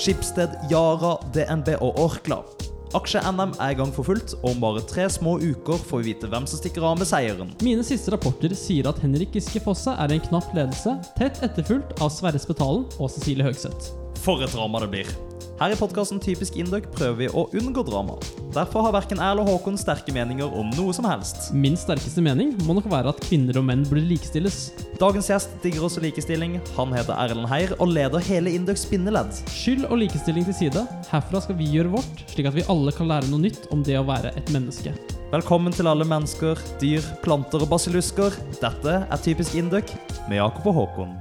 Skipsted, Yara, DNB og Orkla. Aksje-NM er i gang for fullt, og om bare tre små uker får vi vite hvem som stikker av med seieren. Mine siste rapporter sier at Henrik Giske Fosse er en knapp ledelse, tett etterfulgt av Sverre Spetalen og Cecilie Høgseth. For et drama det blir. Her i podkasten Typisk Induc prøver vi å unngå drama. Derfor har verken jeg eller Håkon sterke meninger om noe som helst. Min sterkeste mening må nok være at kvinner og menn burde likestilles. Dagens gjest digger også likestilling. Han heter Erlend Heier og leder hele Indøks spinneledd. Skyld og likestilling til side. Herfra skal vi gjøre vårt, slik at vi alle kan lære noe nytt om det å være et menneske. Velkommen til alle mennesker, dyr, planter og basilusker. Dette er Typisk Induc med Jakob og Håkon.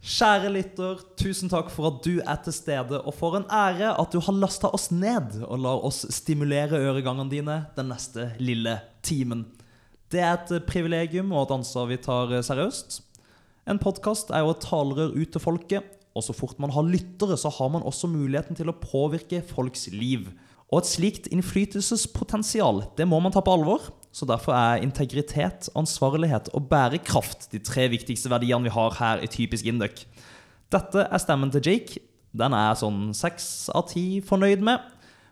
Kjære lytter, tusen takk for at du er til stede, og for en ære at du har lasta oss ned og lar oss stimulere øregangene dine den neste lille timen. Det er et privilegium og et ansvar vi tar seriøst. En podkast er jo et talerør ut til folket, og så fort man har lyttere, så har man også muligheten til å påvirke folks liv. Og et slikt innflytelsespotensial, det må man ta på alvor. Så derfor er integritet, ansvarlighet og bærekraft de tre viktigste verdiene vi har her i Typisk Induc. Dette er stemmen til Jake. Den er sånn seks av ti fornøyd med.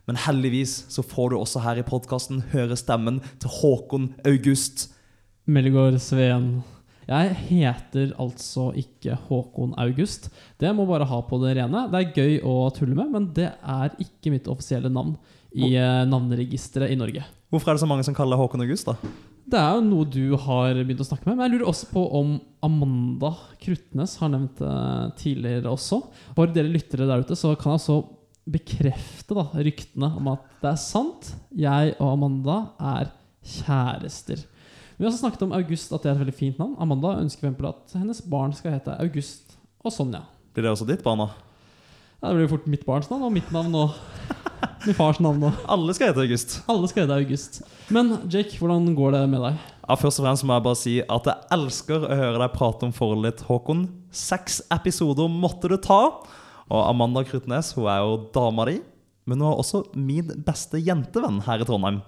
Men heldigvis så får du også her i podkasten høre stemmen til Håkon August. Mellegård Sveen. Jeg heter altså ikke Håkon August. Det må bare ha på det rene. Det er gøy å tulle med, men det er ikke mitt offisielle navn i eh, navneregisteret i Norge. Hvorfor er det så mange som kaller deg Håkon August, da? Det er jo noe du har begynt å snakke med. Men jeg lurer også på om Amanda Krutnes har nevnt det tidligere også. For dere lyttere der ute så kan jeg også bekrefte da, ryktene om at det er sant. Jeg og Amanda er kjærester. Vi har også snakket om August, at det er et veldig fint navn. Amanda ønsker for at hennes barn skal hete August og Sonja. Blir det også ditt barn, da? Ja, det blir fort mitt barns navn og mitt navn og min fars navn. òg. Alle skal hete August. Alle skal hete August. Men Jake, hvordan går det med deg? Ja, først og fremst må jeg bare si at jeg elsker å høre deg prate om forholdet ditt, Håkon. Seks episoder måtte du ta. Og Amanda Krutnes hun er jo dama di, men hun er også min beste jentevenn her i Trondheim.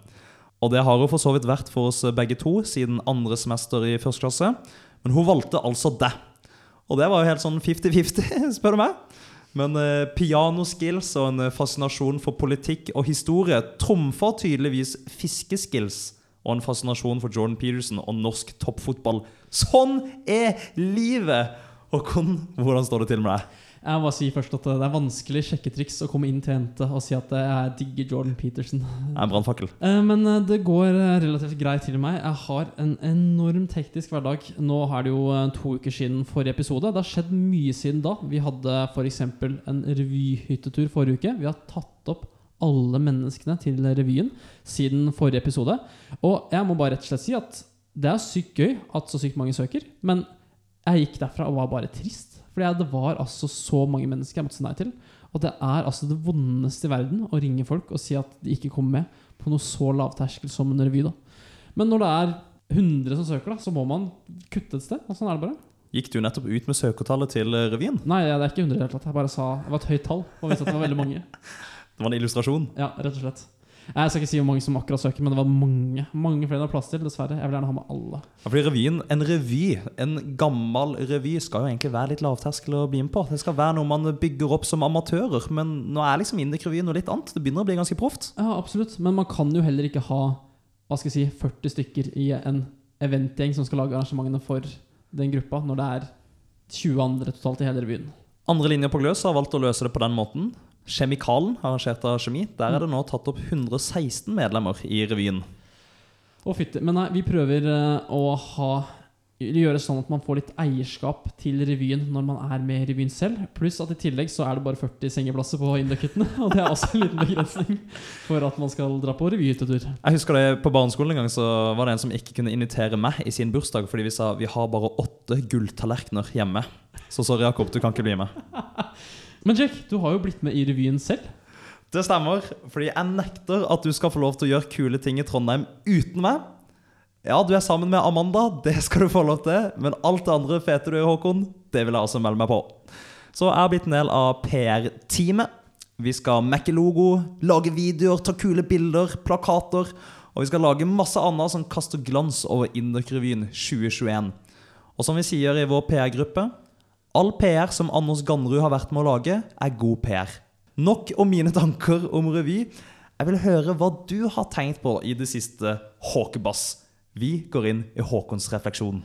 Og det har hun for så vidt vært for oss begge to siden andre semester i første klasse. Men hun valgte altså det. Og det var jo helt sånn 50-50, spør du meg. Men eh, pianoskills og en fascinasjon for politikk og historie trumfer tydeligvis fiskeskills og en fascinasjon for Jordan Peterson og norsk toppfotball. Sånn er livet! Og hvordan står det til med deg? Jeg må bare si først at Det er vanskelig sjekketriks å komme inn til jente og si at jeg digger Jordan Peterson. Det er en brannfakkel. Eh, men eh, det går eh, relativt greit til meg. Jeg har en enormt hektisk hverdag. Nå er det jo to uker siden forrige episode. Det har skjedd mye siden da. Vi hadde f.eks. en revyhyttetur forrige uke. Vi har tatt opp alle menneskene til revyen siden forrige episode. Og jeg må bare rett og slett si at det er sykt gøy at så sykt mange søker, men jeg gikk derfra og var bare trist. Fordi det var altså så mange mennesker jeg måtte si nei til. Og det er altså det vondeste i verden å ringe folk og si at de ikke kommer med på noe så lavterskel som en revy. da Men når det er 100 som søker, da så må man kutte et sted. Og sånn er det bare. Gikk du nettopp ut med søkertallet til eh, revyen? Nei, det er ikke 100 i det hele tatt. Jeg bare sa det var et høyt tall. Og visste at det var veldig mange. det var en illustrasjon? Ja, rett og slett. Jeg skal ikke si hvor mange som akkurat søker, men det var mange. Mange flere det var plass til, dessverre. Jeg vil gjerne ha med alle. Ja, fordi revyen, En revy, en gammel revy, skal jo egentlig være litt lavterskel å bli med på. Det skal være noe man bygger opp som amatører, men nå er liksom indikrevyen noe litt annet. Det begynner å bli ganske proft. Ja, absolutt. Men man kan jo heller ikke ha hva skal jeg si, 40 stykker i en eventgjeng som skal lage arrangementene for den gruppa, når det er 20 andre totalt i hele revyen. Andre linjer på Gløs har valgt å løse det på den måten. Kjemikalen, arrangert av Kjemi, der er det nå tatt opp 116 medlemmer i revyen. Å fytte, Men nei, vi prøver uh, å ha gjøre sånn at man får litt eierskap til revyen når man er med i revyen selv. Pluss at i tillegg så er det bare 40 sengeplasser på Inducketen. Og det er også en liten begrensning for at man skal dra på revyhyttetur. Jeg husker det På barneskolen en gang så var det en som ikke kunne invitere meg i sin bursdag fordi vi sa vi har bare åtte gulltallerkener hjemme. Så sorry, Jakob, du kan ikke bli med. Men Jack, du har jo blitt med i revyen selv. Det stemmer, fordi jeg nekter at du skal få lov til å gjøre kule ting i Trondheim uten meg. Ja, du er sammen med Amanda, det skal du få lov til. Men alt det andre fete du gjør, Håkon, det vil jeg også melde meg på. Så jeg har blitt en del av PR-teamet. Vi skal mekke logo, lage videoer, ta kule bilder, plakater. Og vi skal lage masse annet som kaster glans over Induk-revyen 2021. Og som vi sier i vår PR-gruppe All PR som Anders Ganderud har vært med å lage, er god PR. Nok om mine tanker om revy. Jeg vil høre hva du har tenkt på i det siste, Håkebass. Vi går inn i Håkons refleksjon.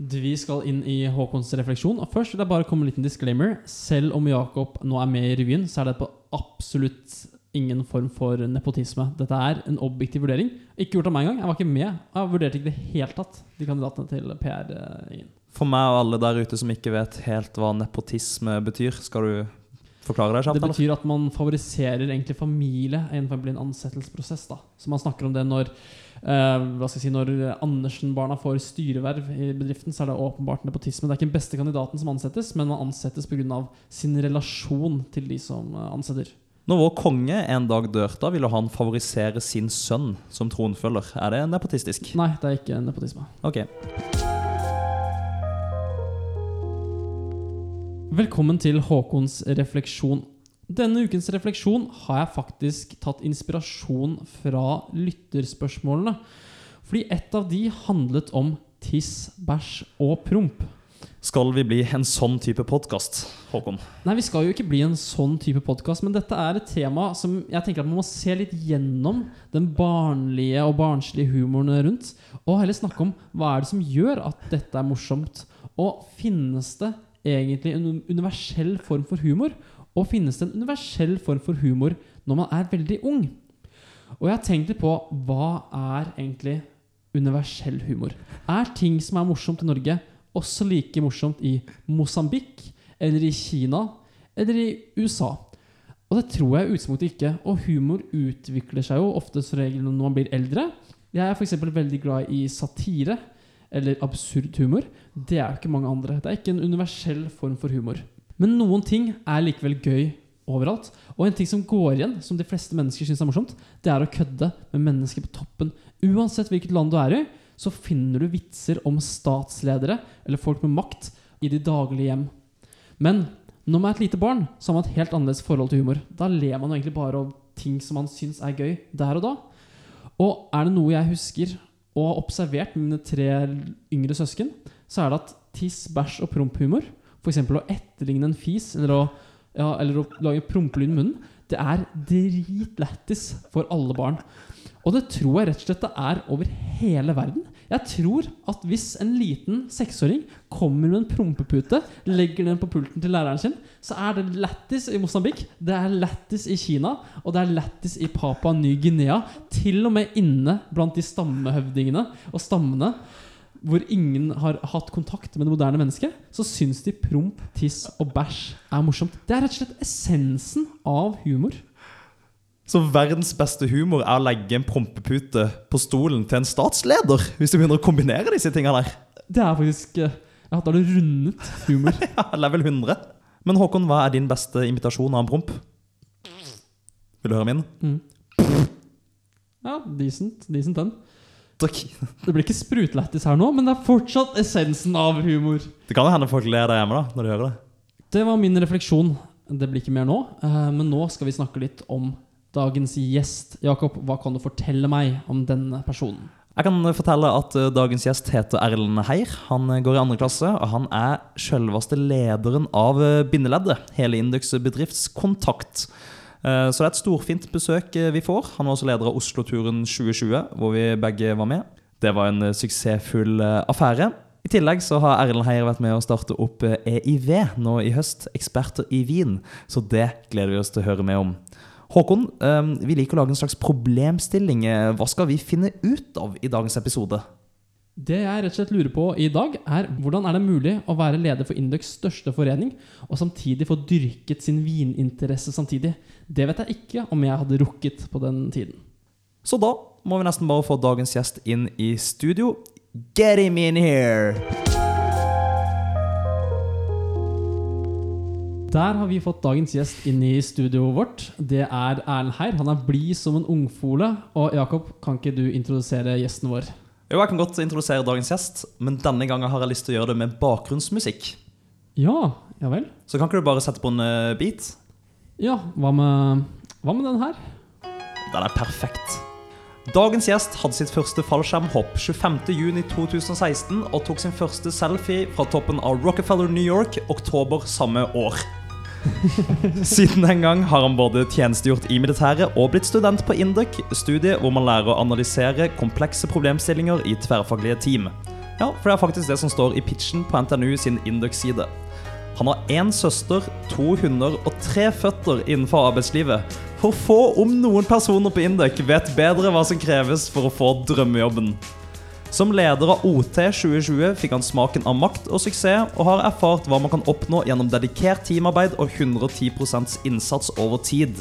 Vi skal inn i Håkons refleksjon. Og først vil jeg bare komme med en liten disclaimer. Selv om Jakob nå er med i revyen, så er det på absolutt ingen form for nepotisme. Dette er en objektiv vurdering. Ikke gjort av meg engang. Jeg var ikke med. Jeg vurderte ikke det helt tatt de kandidatene til PR-gjengen. For meg og alle der ute som ikke vet helt hva nepotisme betyr, skal du forklare deg kjapt? Det betyr at man favoriserer egentlig familie innenfor en ansettelsesprosess. da Så man snakker om det når Uh, Hva skal jeg si Når Andersen-barna får styreverv i bedriften, så er det åpenbart nepotisme. Det er ikke den beste kandidaten som ansettes, men man ansettes pga. sin relasjon til de som eh, ansetter. Når vår konge en dag dør, da vil han favorisere sin sønn som tronfølger. Er det nepotistisk? Nei, det er ikke nepotisme. Ok. Velkommen til Håkons refleksjon. Denne ukens refleksjon har jeg faktisk tatt inspirasjon fra lytterspørsmålene. Fordi et av de handlet om tiss, bæsj og promp. Skal vi bli en sånn type podkast, Håkon? Nei, vi skal jo ikke bli en sånn type podkast, men dette er et tema som jeg tenker at man må se litt gjennom den barnlige og barnslige humoren rundt, og heller snakke om hva er det som gjør at dette er morsomt. Og finnes det egentlig en universell form for humor? Og finnes det en universell form for humor når man er veldig ung? Og jeg har tenkt litt på hva er egentlig universell humor? Er ting som er morsomt i Norge, også like morsomt i Mosambik, eller i Kina, eller i USA? Og det tror jeg i ikke. Og humor utvikler seg jo ofte som regel når man blir eldre. Jeg er f.eks. veldig glad i satire, eller absurd humor. Det er jo ikke mange andre. Det er ikke en universell form for humor. Men noen ting er likevel gøy overalt. Og en ting som går igjen, som de fleste mennesker syns er morsomt, det er å kødde med mennesker på toppen. Uansett hvilket land du er i, så finner du vitser om statsledere eller folk med makt i de daglige hjem. Men når man er et lite barn, så har man et helt annerledes forhold til humor. Da ler man jo egentlig bare av ting som man syns er gøy der og da. Og er det noe jeg husker og har observert med mine tre yngre søsken, så er det at tiss, bæsj og promphumor, f.eks. å etterligne en fis eller å, ja, eller å lage prompelyd i munnen, det er dritlættis for alle barn. Og det tror jeg rett og slett det er over hele verden. Jeg tror at hvis en liten seksåring kommer med en prompepute, legger den på pulten til læreren sin, så er det lættis i Mosambik, det er lættis i Kina, og det er lættis i Papua Ny-Guinea. Til og med inne blant de stammehøvdingene og stammene hvor ingen har hatt kontakt med det moderne mennesket, så syns de promp, tiss og bæsj er morsomt. Det er rett og slett essensen av humor. Så verdens beste humor er å legge en prompepute på stolen til en statsleder? Hvis du begynner å kombinere disse tingene der. Det er faktisk eh, Ja, da har du rundet humor. Ja, level 100. Men Håkon, hva er din beste imitasjon av en promp? Vil du høre min? Mm. Ja, decent. Decent den. Drikk. Det blir ikke sprutlættis her nå, men det er fortsatt essensen av humor. Det kan jo hende folk ler der hjemme da, når de hører det. Det var min refleksjon. Det blir ikke mer nå, eh, men nå skal vi snakke litt om dagens gjest. Jakob, hva kan du fortelle meg om denne personen? Jeg kan fortelle at uh, dagens gjest heter Erlend Heier. Han uh, går i andre klasse, og han er selveste lederen av bindeleddet. Hele Indux bedriftskontakt. Uh, så det er et storfint besøk uh, vi får. Han var også leder av Oslo-turen 2020, hvor vi begge var med. Det var en uh, suksessfull affære. I tillegg så har Erlend Heier vært med å starte opp EIV nå i høst. Eksperter i vin. Så det gleder vi oss til å høre mer om. Håkon, vi liker å lage en slags problemstilling. Hva skal vi finne ut av i dagens episode? Det jeg rett og slett lurer på i dag, er hvordan er det mulig å være leder for Indux største forening, og samtidig få dyrket sin vininteresse samtidig? Det vet jeg ikke om jeg hadde rukket på den tiden. Så da må vi nesten bare få dagens gjest inn i studio. Get him in here! Der har vi fått dagens gjest inn i studioet vårt. Det er Erlend Heier. Han er blid som en ungfole. Og Jakob, kan ikke du introdusere gjesten vår? Jo, Jeg kan godt introdusere dagens gjest, men denne gangen har jeg lyst til å gjøre det med bakgrunnsmusikk. Ja, ja vel? Så kan ikke du bare sette på en eh, beat? Ja, hva med, hva med den her? Den er perfekt. Dagens gjest hadde sitt første fallskjermhopp 25.6.2016 og tok sin første selfie fra toppen av Rockefeller New York oktober samme år. Siden den gang har han både tjenestegjort i militæret og blitt student på Induc, studiet hvor man lærer å analysere komplekse problemstillinger i tverrfaglige team. Ja, for det er faktisk det som står i pitchen på NTNU sin Induc-side. Han har én søster, to hunder og tre føtter innenfor arbeidslivet. For få, om noen personer på Induc vet bedre hva som kreves for å få drømmejobben. Som leder av OT 2020 fikk han smaken av makt og suksess, og har erfart hva man kan oppnå gjennom dedikert teamarbeid og 110% innsats over tid.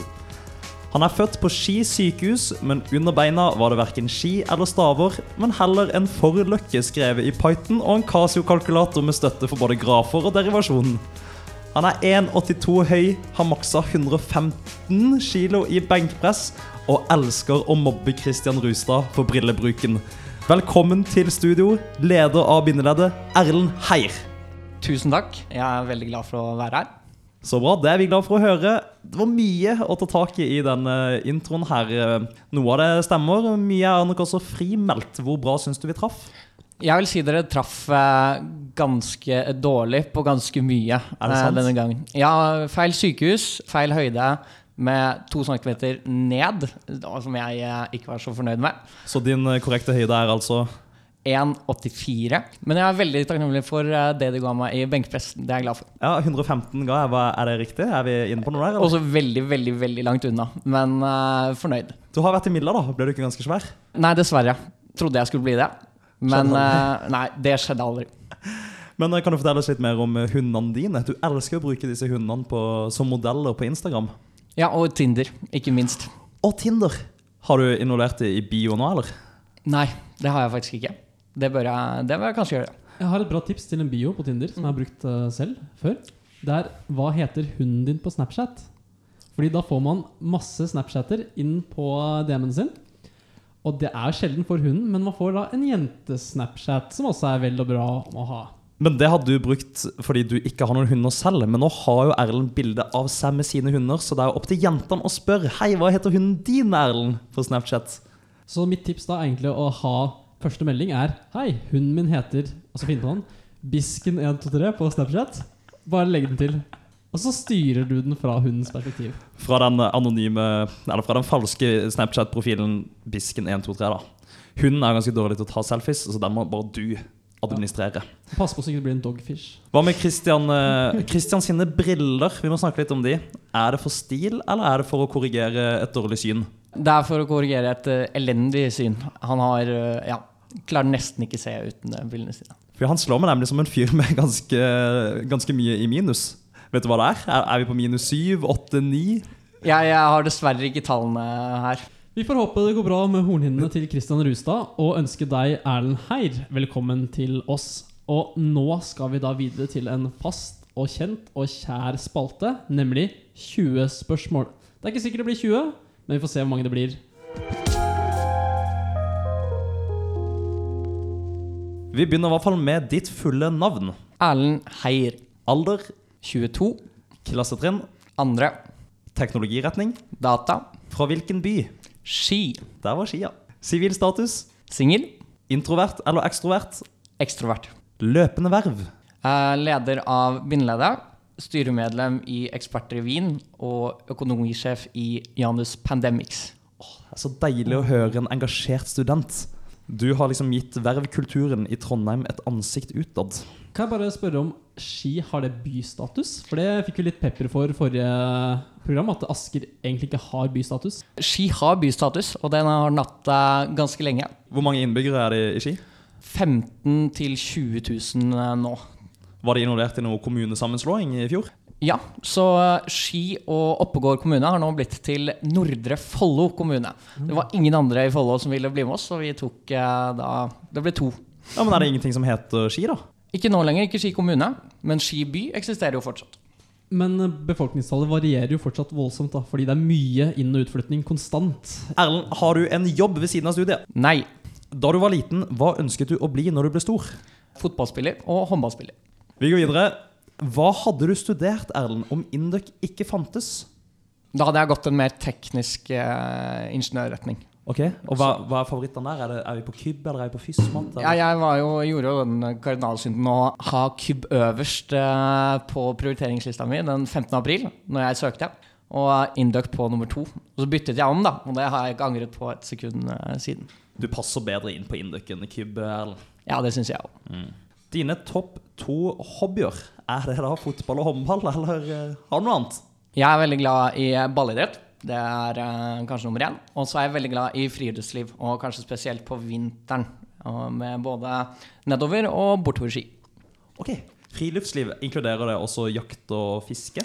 Han er født på Ski sykehus, men under beina var det verken ski eller staver, men heller en forløkke skrevet i Python og en Casio-kalkulator med støtte for både grafer og derivasjon. Han er 1,82 høy, har maksa 115 kilo i benkpress og elsker å mobbe Christian Rustad for brillebruken. Velkommen til studio, leder av bindeleddet, Erlend Heier. Tusen takk. Jeg er veldig glad for å være her. Så bra, det er vi glad for å høre. Det var mye å ta tak i i denne introen her. Noe av det stemmer, mye er nok også frimeldt. Hvor bra syns du vi traff? Jeg vil si dere traff eh, ganske dårlig på ganske mye Er det eh, denne gangen. Ja, feil sykehus, feil høyde med to centimeter ned, som jeg eh, ikke var så fornøyd med. Så din korrekte høyde er altså 1,84. Men jeg er veldig takknemlig for det du ga meg i benkpress. Det er jeg glad for. Ja, 115 ga jeg. Er det riktig? Er vi inne på noe der? Eller? Også veldig, veldig veldig langt unna, men uh, fornøyd. Du har vært i Milla, da. Ble du ikke ganske svær? Nei, dessverre. Trodde jeg skulle bli det. Men eh, nei, det skjedde aldri. Men eh, kan du fortelle oss litt mer om eh, hundene dine? Du elsker å bruke disse hundene på, som modeller på Instagram. Ja, og Tinder, ikke minst. Og Tinder. Har du involvert det i bio nå, eller? Nei, det har jeg faktisk ikke. Det bør jeg, det bør jeg kanskje gjøre. Jeg har et bra tips til en bio på Tinder som jeg har brukt selv før. Det er 'Hva heter hunden din på Snapchat?' Fordi da får man masse Snapchatter inn på DM-en sin. Og det er sjelden for hunden, men man får da en jentesnapchat, som også er vel og bra å ha. Men det hadde du brukt fordi du ikke har noen hunder selv. Men nå har jo Erlend bilde av seg med sine hunder, så det er jo opp til jentene å spørre Hei, hva heter hunden din, Erlend? På Snapchat. Så mitt tips da er egentlig å ha første melding er Hei, hunden min heter Altså finne på den. Bisken123 på Snapchat. Bare legg den til. Og så styrer du den fra hundens perspektiv. Fra den anonyme Eller fra den falske Snapchat-profilen Bisken123, da. Hunden er ganske dårlig til å ta selfies, så den må bare du administrere. Pass på så ikke det blir en dogfish. Hva med Christian, eh, Christian sine briller? Vi må snakke litt om de. Er det for stil, eller er det for å korrigere et dårlig syn? Det er for å korrigere et eh, elendig syn. Han har eh, ja, klarer nesten ikke se uten brillene sine. For Han slår meg nemlig som en fyr med ganske, ganske mye i minus. Vet du hva det er? Er, er vi på minus 7, 8, 9? Jeg, jeg har dessverre ikke tallene her. Vi får håpe det går bra med hornhinnene til Christian Rustad, og ønske deg, Erlend Heier, velkommen til oss. Og nå skal vi da videre til en fast og kjent og kjær spalte, nemlig 20 spørsmål. Det er ikke sikkert det blir 20, men vi får se hvor mange det blir. Vi begynner i hvert fall med ditt fulle navn. Erlend Heier, Alder, 22. klassetrinn, Andre. teknologiretning. Data. Fra hvilken by? Ski. Der var skia. Sivil status. Singel. Introvert eller ekstrovert. Ekstrovert. Løpende verv. Eh, Leder av Bindeledet. Styremedlem i Wien og økonomisjef i Janus Pandemics. Det er så deilig å høre en engasjert student. Du har liksom gitt vervkulturen i Trondheim et ansikt utad. Kan jeg bare spørre om Ski har det bystatus? For det fikk vi litt pepper for forrige program, at Asker egentlig ikke har bystatus. Ski har bystatus, og den har den hatt eh, ganske lenge. Hvor mange innbyggere er det i Ski? 15 til 20 000 eh, nå. Var de involvert i noe kommunesammenslåing i fjor? Ja, så eh, Ski og Oppegård kommune har nå blitt til Nordre Follo kommune. Det var ingen andre i Follo som ville bli med oss, så vi tok eh, da Det ble to. Ja, Men er det ingenting som heter Ski, da? Ikke nå lenger, ikke Ski kommune, men Ski by eksisterer jo fortsatt. Men eh, befolkningstallet varierer jo fortsatt voldsomt, da, fordi det er mye inn- og utflytning konstant. Erlend, har du en jobb ved siden av studiet? Nei. Da du var liten, hva ønsket du å bli når du ble stor? Fotballspiller og håndballspiller. Vi går videre. Hva hadde du studert, Erlend, om Induc ikke fantes? Da hadde jeg gått en mer teknisk eh, ingeniørretning. Ok, Og hva, hva er favorittene der? Er, det, er vi på Kyb, eller er vi på Fysmat? Ja, jeg var jo, gjorde jo den kardinalsynden å ha Kyb øverst eh, på prioriteringslista mi den 15. april, når jeg søkte. Og Induc på nummer to. Og så byttet jeg om, da. Og det har jeg ikke angret på et sekund eh, siden. Du passer bedre inn på Induc enn Kyb, Erlend. Ja, det syns jeg òg. Dine topp to hobbyer, er det da fotball og håndball, eller eh, har du noe annet? Jeg er veldig glad i ballidrett. Det er uh, kanskje nummer én. Og så er jeg veldig glad i friluftsliv, og kanskje spesielt på vinteren. Med både nedover og bortoverski. Ok, Friluftsliv, inkluderer det også jakt og fiske?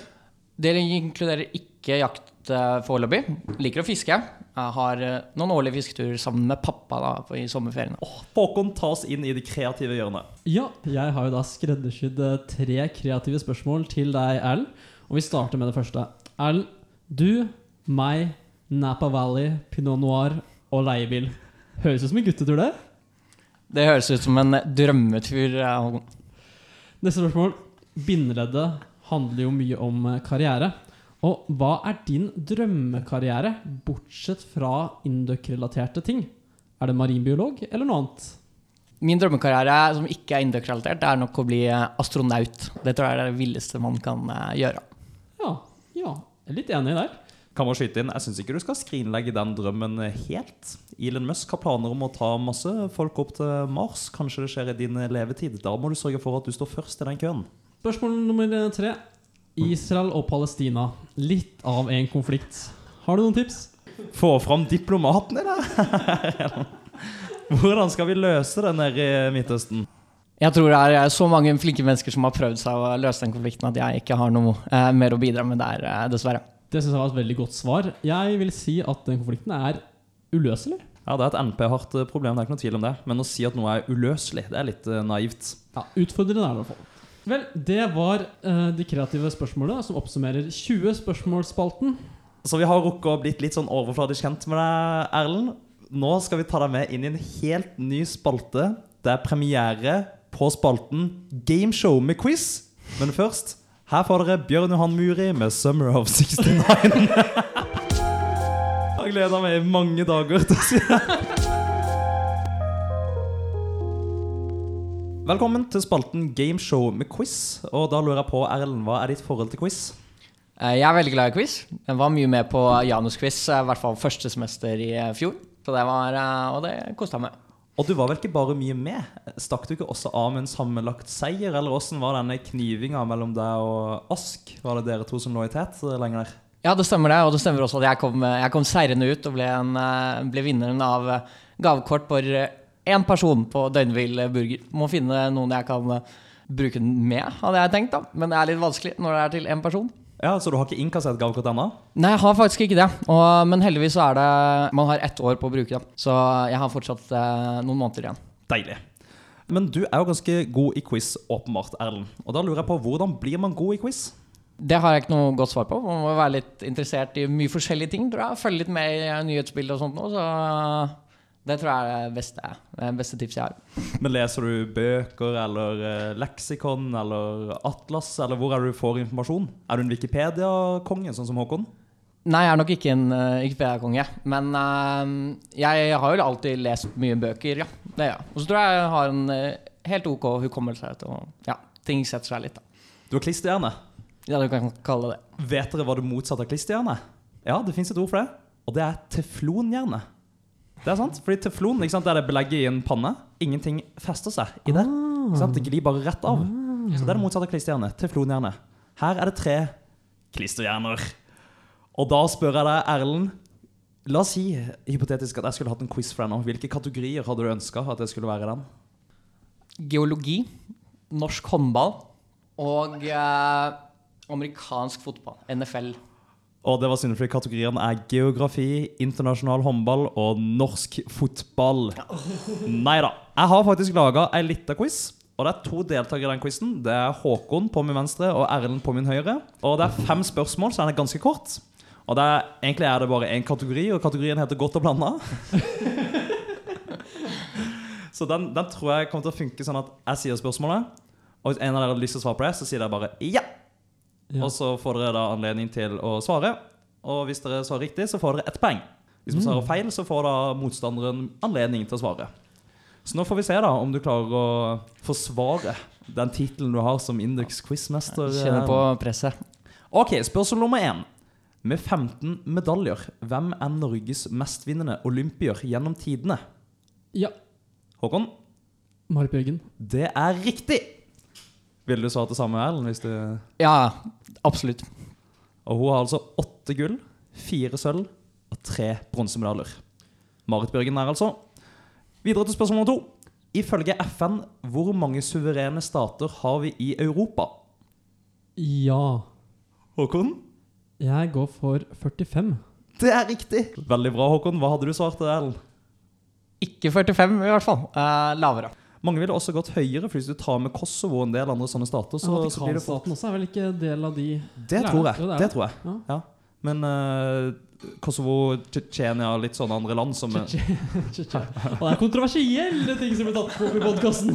Det inkluderer ikke jakt uh, foreløpig. Liker å fiske. Jeg har eh, noen årlige fisketurer sammen med pappa da, i sommerferiene. Åh, Håkon, ta oss inn i det kreative hjørnet. Ja, jeg har jo da skreddersydd eh, tre kreative spørsmål til deg, Erlend. Og vi starter med det første. Erlend, du, meg, Napa Valley, Pinot Noir og leiebil. Høres ut som en guttetur, det. Det høres ut som en drømmetur. Håkon. Neste spørsmål. Bindeleddet handler jo mye om eh, karriere. Og hva er din drømmekarriere, bortsett fra Induc-relaterte ting? Er det marinbiolog eller noe annet? Min drømmekarriere som ikke er Induc-relatert, er nok å bli eh, astronaut. Det tror jeg er det villeste man kan eh, gjøre. Ja, ja. Jeg er litt enig der. Kan man skyte inn, Jeg syns ikke du skal skrinlegge den drømmen helt. Elon Musk har planer om å ta masse folk opp til Mars. Kanskje det skjer i din levetid. Da må du sørge for at du står først i den køen. Spørsmål nummer tre. Israel og Palestina. Litt av en konflikt. Har du noen tips? Få fram diplomaten i det! Hvordan skal vi løse det nede i Midtøsten? Jeg tror det er så mange flinke mennesker som har prøvd seg å løse den konflikten, at jeg ikke har noe eh, mer å bidra med der, eh, dessverre. Det synes jeg var et veldig godt svar. Jeg vil si at den konflikten er uløselig. Ja, Det er et NP-hardt problem, det er ikke noe tvil om det. Men å si at noe er uløselig, det er litt eh, naivt. Ja, Utfordrende er det i hvert fall. Vel, det var uh, de kreative spørsmålene som oppsummerer 20 spørsmålsspalten. Så vi har rukket å blitt litt sånn overfladisk kjent med deg, Erlend. Nå skal vi ta deg med inn i en helt ny spalte. Det er premiere på spalten Gameshow med quiz. Men først, her får dere Bjørn Johan Muri med 'Summer of 69'. Jeg har gleda meg i mange dager til å si det. Velkommen til spalten Gameshow med quiz. Og da lurer jeg på, Erlend, hva er ditt forhold til quiz? Eh, Jeg er veldig glad i quiz. Jeg var mye med på Janus-quiz, eh, i hvert fall første semester i eh, fjor. Så det var, Og det kosta meg. Og du var vel ikke bare mye med? Stakk du ikke også av med en sammenlagt seier? Eller åssen var denne knivinga mellom deg og Ask? Var det dere to som lå i tet lenger der? Ja, det stemmer det. Og det stemmer også at jeg kom, jeg kom seirende ut og ble, en, ble vinneren av gavekort for én person på Døgnvill burger. Må finne noen jeg kan eh, bruke den med, hadde jeg tenkt, da. Men det er litt vanskelig når det er til én person. Ja, Så du har ikke innkassert gavekort ennå? Nei, jeg har faktisk ikke det. Og, men heldigvis så er det Man har ett år på å bruke det. Så jeg har fortsatt eh, noen måneder igjen. Deilig. Men du er jo ganske god i quiz, åpenbart, Erlend. Og da lurer jeg på, hvordan blir man god i quiz? Det har jeg ikke noe godt svar på. Man må være litt interessert i mye forskjellige ting. tror jeg. Følge litt med i nyhetsbildet og sånt nå. Så det tror jeg er det beste, det beste tipset jeg har. Men Leser du bøker eller eh, leksikon eller atlas, eller hvor er det du får informasjon? Er du en Wikipedia-konge, sånn som Håkon? Nei, jeg er nok ikke en uh, Wikipedia-konge. Men uh, jeg har jo alltid lest mye bøker, ja. Det ja. Og så tror jeg jeg har en eh, helt ok hukommelse. å- Ja, ting setter seg litt, da. Du har klisterhjerne. Ja, du kan kalle det det. Vet dere hva det motsatte av klisterhjerne? Ja, det fins et ord for det. Og det er teflonhjerne. Det er sant, fordi teflon ikke sant, det er det belegget i en panne. Ingenting fester seg i det. Ikke sant? Det glir bare rett av. Så det er det motsatte av klisterhjerne. Teflonhjerne. Her er det tre klisterhjerner. Og da spør jeg deg, Erlend La oss si hypotetisk at jeg skulle hatt en quiz for deg nå. Hvilke kategorier hadde du ønska at det skulle være den? Geologi, norsk håndball og eh, amerikansk fotball. NFL. Og det var synd, fordi kategoriene er geografi, internasjonal håndball og norsk fotball. Nei da. Jeg har faktisk laga ei lita quiz. Og det er to deltakere i den quizen. Det er Håkon på min venstre og Erlend på min høyre. Og det er fem spørsmål, så den er ganske kort. Og er, egentlig er det bare én kategori, og kategorien heter Godt og blanda. så den, den tror jeg kommer til å funke sånn at jeg sier spørsmålet, og hvis en av dere har lyst til å svare på det, så sier dere bare ja. Ja. Og så får dere da anledning til å svare. Og hvis dere svarer riktig, så får dere ett poeng. Hvis man svarer feil, så får da motstanderen anledning til å svare. Så nå får vi se da om du klarer å forsvare den tittelen du har som Indux quizmester. Kjenner på presset. Ok, spørsmål nummer én. Med 15 medaljer, hvem er Norges mestvinnende olympier gjennom tidene? Ja. Håkon? Marit Bjørgen. Det er riktig! Vil du svart det samme, Erlend? Hvis du... Ja, absolutt. Og hun har altså åtte gull, fire sølv og tre bronsemedaljer. Marit Bjørgen er altså. Videre til spørsmål nummer to. Ifølge FN, hvor mange suverene stater har vi i Europa? Ja. Håkon? Jeg går for 45. Det er riktig! Veldig bra, Håkon. Hva hadde du svart, til Erlend? Ikke 45 i hvert fall. Eh, lavere. Mange ville også gått høyere, for hvis du tar med Kosovo og en del andre sånne stater, så, så blir det fort... Også er vel ikke del av de Det tror jeg. Jo, det Det det. tror jeg. Ja. Ja. Men uh, Kosovo, Tsjetsjenia, litt sånne andre land som Og det er kontroversielle ting som blir tatt opp i podkasten.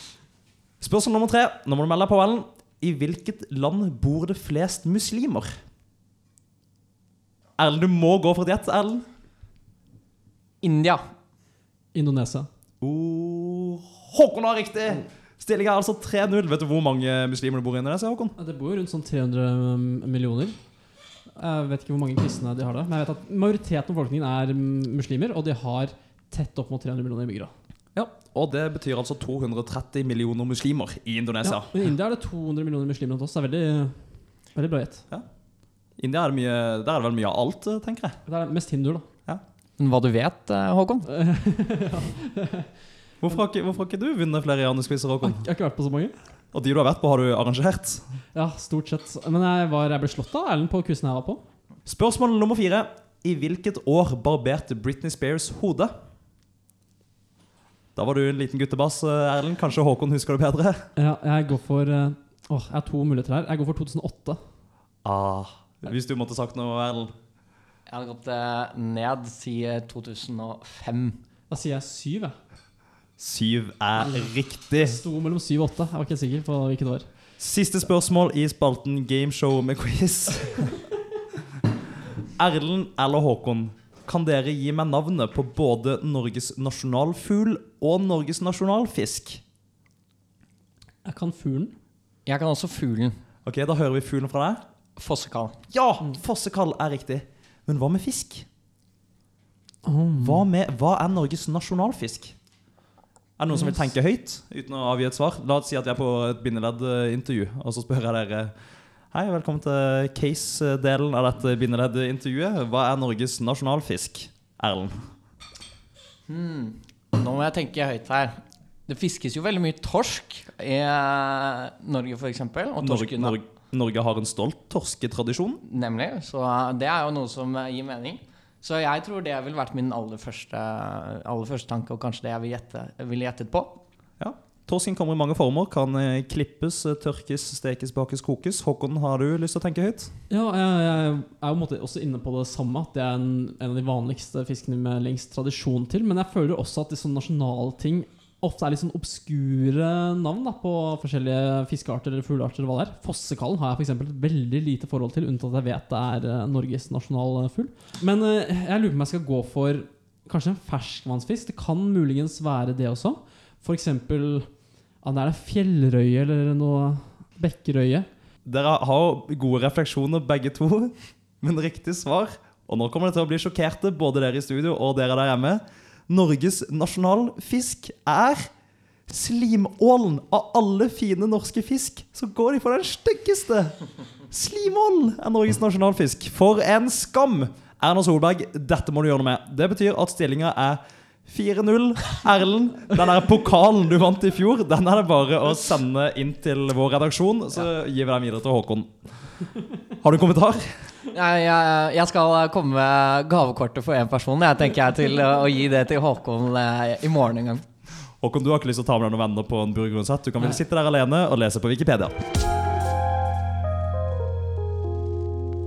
Spørsmål nummer tre. Nå må du melde deg på, Ellen. I hvilket land bor det flest muslimer? Erlend, du må gå for et gjett. Erlend. India. Indonesia. Oh, Håkon har riktig! Stillinga er altså 3-0. Vet du hvor mange muslimer det bor i Indonesia? Håkon? Ja, Det bor jo rundt sånn 300 millioner. Jeg vet ikke hvor mange kristne de har der. Men jeg vet at majoriteten av befolkningen er mm, muslimer, og de har tett opp mot 300 millioner innbyggere. Ja, Og det betyr altså 230 millioner muslimer i Indonesia. Ja, men I India er det 200 millioner muslimer hos oss. Det er veldig, veldig bra gjett. India er det mye, Der er det vel mye av alt, eh, tenker jeg. Det er mest hinduer, da. Men Hva du vet, Håkon? Håkon? Hvorfor har ikke, hvorfor har ikke du vunnet flere Janus-quizer, Jeg Håkon? har ikke vært på så mange. Og de du har vært på, har du arrangert? Ja, stort sett. Men jeg, var, jeg ble slått av Erlend på quizen jeg var på. Spørsmål nummer fire. I hvilket år barberte Britney Spears hodet? Da var du en liten guttebass, eh, Erlend. Kanskje Håkon husker det bedre? Ja, jeg går for eh, Åh, jeg har to muligheter her. Jeg går for 2008. Ah, hvis du måtte sagt noe, Erlend. Jeg hadde gått eh, ned siden 2005. Da sier jeg syv. jeg. Syv er riktig. Det sto mellom syv og åtte. Jeg var ikke helt sikker på hvilket år. Siste spørsmål i spalten Gameshow med quiz. Erlend eller Håkon, kan dere gi meg navnet på både Norges nasjonalfugl og Norges nasjonalfisk? Jeg kan fuglen. Jeg kan også fuglen. Ok, Da hører vi fuglen fra deg. Fossekall. Ja! Fossekall er riktig. Men hva med fisk? Hva, med, hva er Norges nasjonalfisk? Er det noen som vil tenke høyt uten å avgi et svar? La oss si at vi er på et bindeledd-intervju, og så spør jeg dere Hei, velkommen til case-delen av dette bindeledd-intervjuet. Hva er Norges nasjonalfisk? Erlend. Hmm. Nå må jeg tenke høyt her. Det fiskes jo veldig mye torsk i eh, Norge, f.eks. Og Norge, Norge, Norge har en stolt torsketradisjon. Nemlig. Så eh, det er jo noe som eh, gir mening. Så jeg tror det ville vært min aller første, aller første tanke, og kanskje det jeg ville gjette- vil gjettet på. Ja. Torsken kommer i mange former. Kan eh, klippes, eh, tørkes, stekes, bakes, kokes. Håkon, har du lyst til å tenke høyt? Ja, jeg, jeg er jo måte også inne på det samme. At det er en, en av de vanligste fiskene med lengst tradisjon til. Men jeg føler også at de sånne nasjonalting ofte er litt sånn obskure navn da, på forskjellige fiskearter eller fuglearter. hva. Fossekallen har jeg for eksempel et veldig lite forhold til, unntatt at jeg vet det er eh, Norges nasjonalfugl. Men eh, jeg lurer på om jeg skal gå for kanskje en ferskvannsfisk. Det kan muligens være det også. For eksempel er det fjellrøye eller noe bekkerøye. Dere har gode refleksjoner begge to, men riktig svar Og nå kommer det til å bli sjokkerte, både dere i studio og dere der hjemme. Norges nasjonalfisk er slimålen. Av alle fine norske fisk, så går de for den styggeste. Slimålen er Norges nasjonalfisk. For en skam! Erna Solberg, dette må du gjøre noe med. Det betyr at stillinga er 4-0. Erlend, den der pokalen du vant i fjor, den er det bare å sende inn til vår redaksjon, så gir vi den videre til Håkon. Har du en kommentar? Jeg, jeg, jeg skal komme med gavekortet for én person. Jeg tenker jeg til å gi det til Håkon eh, i morgen en gang. Håkon, du har ikke lyst til å ta med deg noen venner på en burger uansett. Du kan vel sitte der alene og lese på Wikipedia.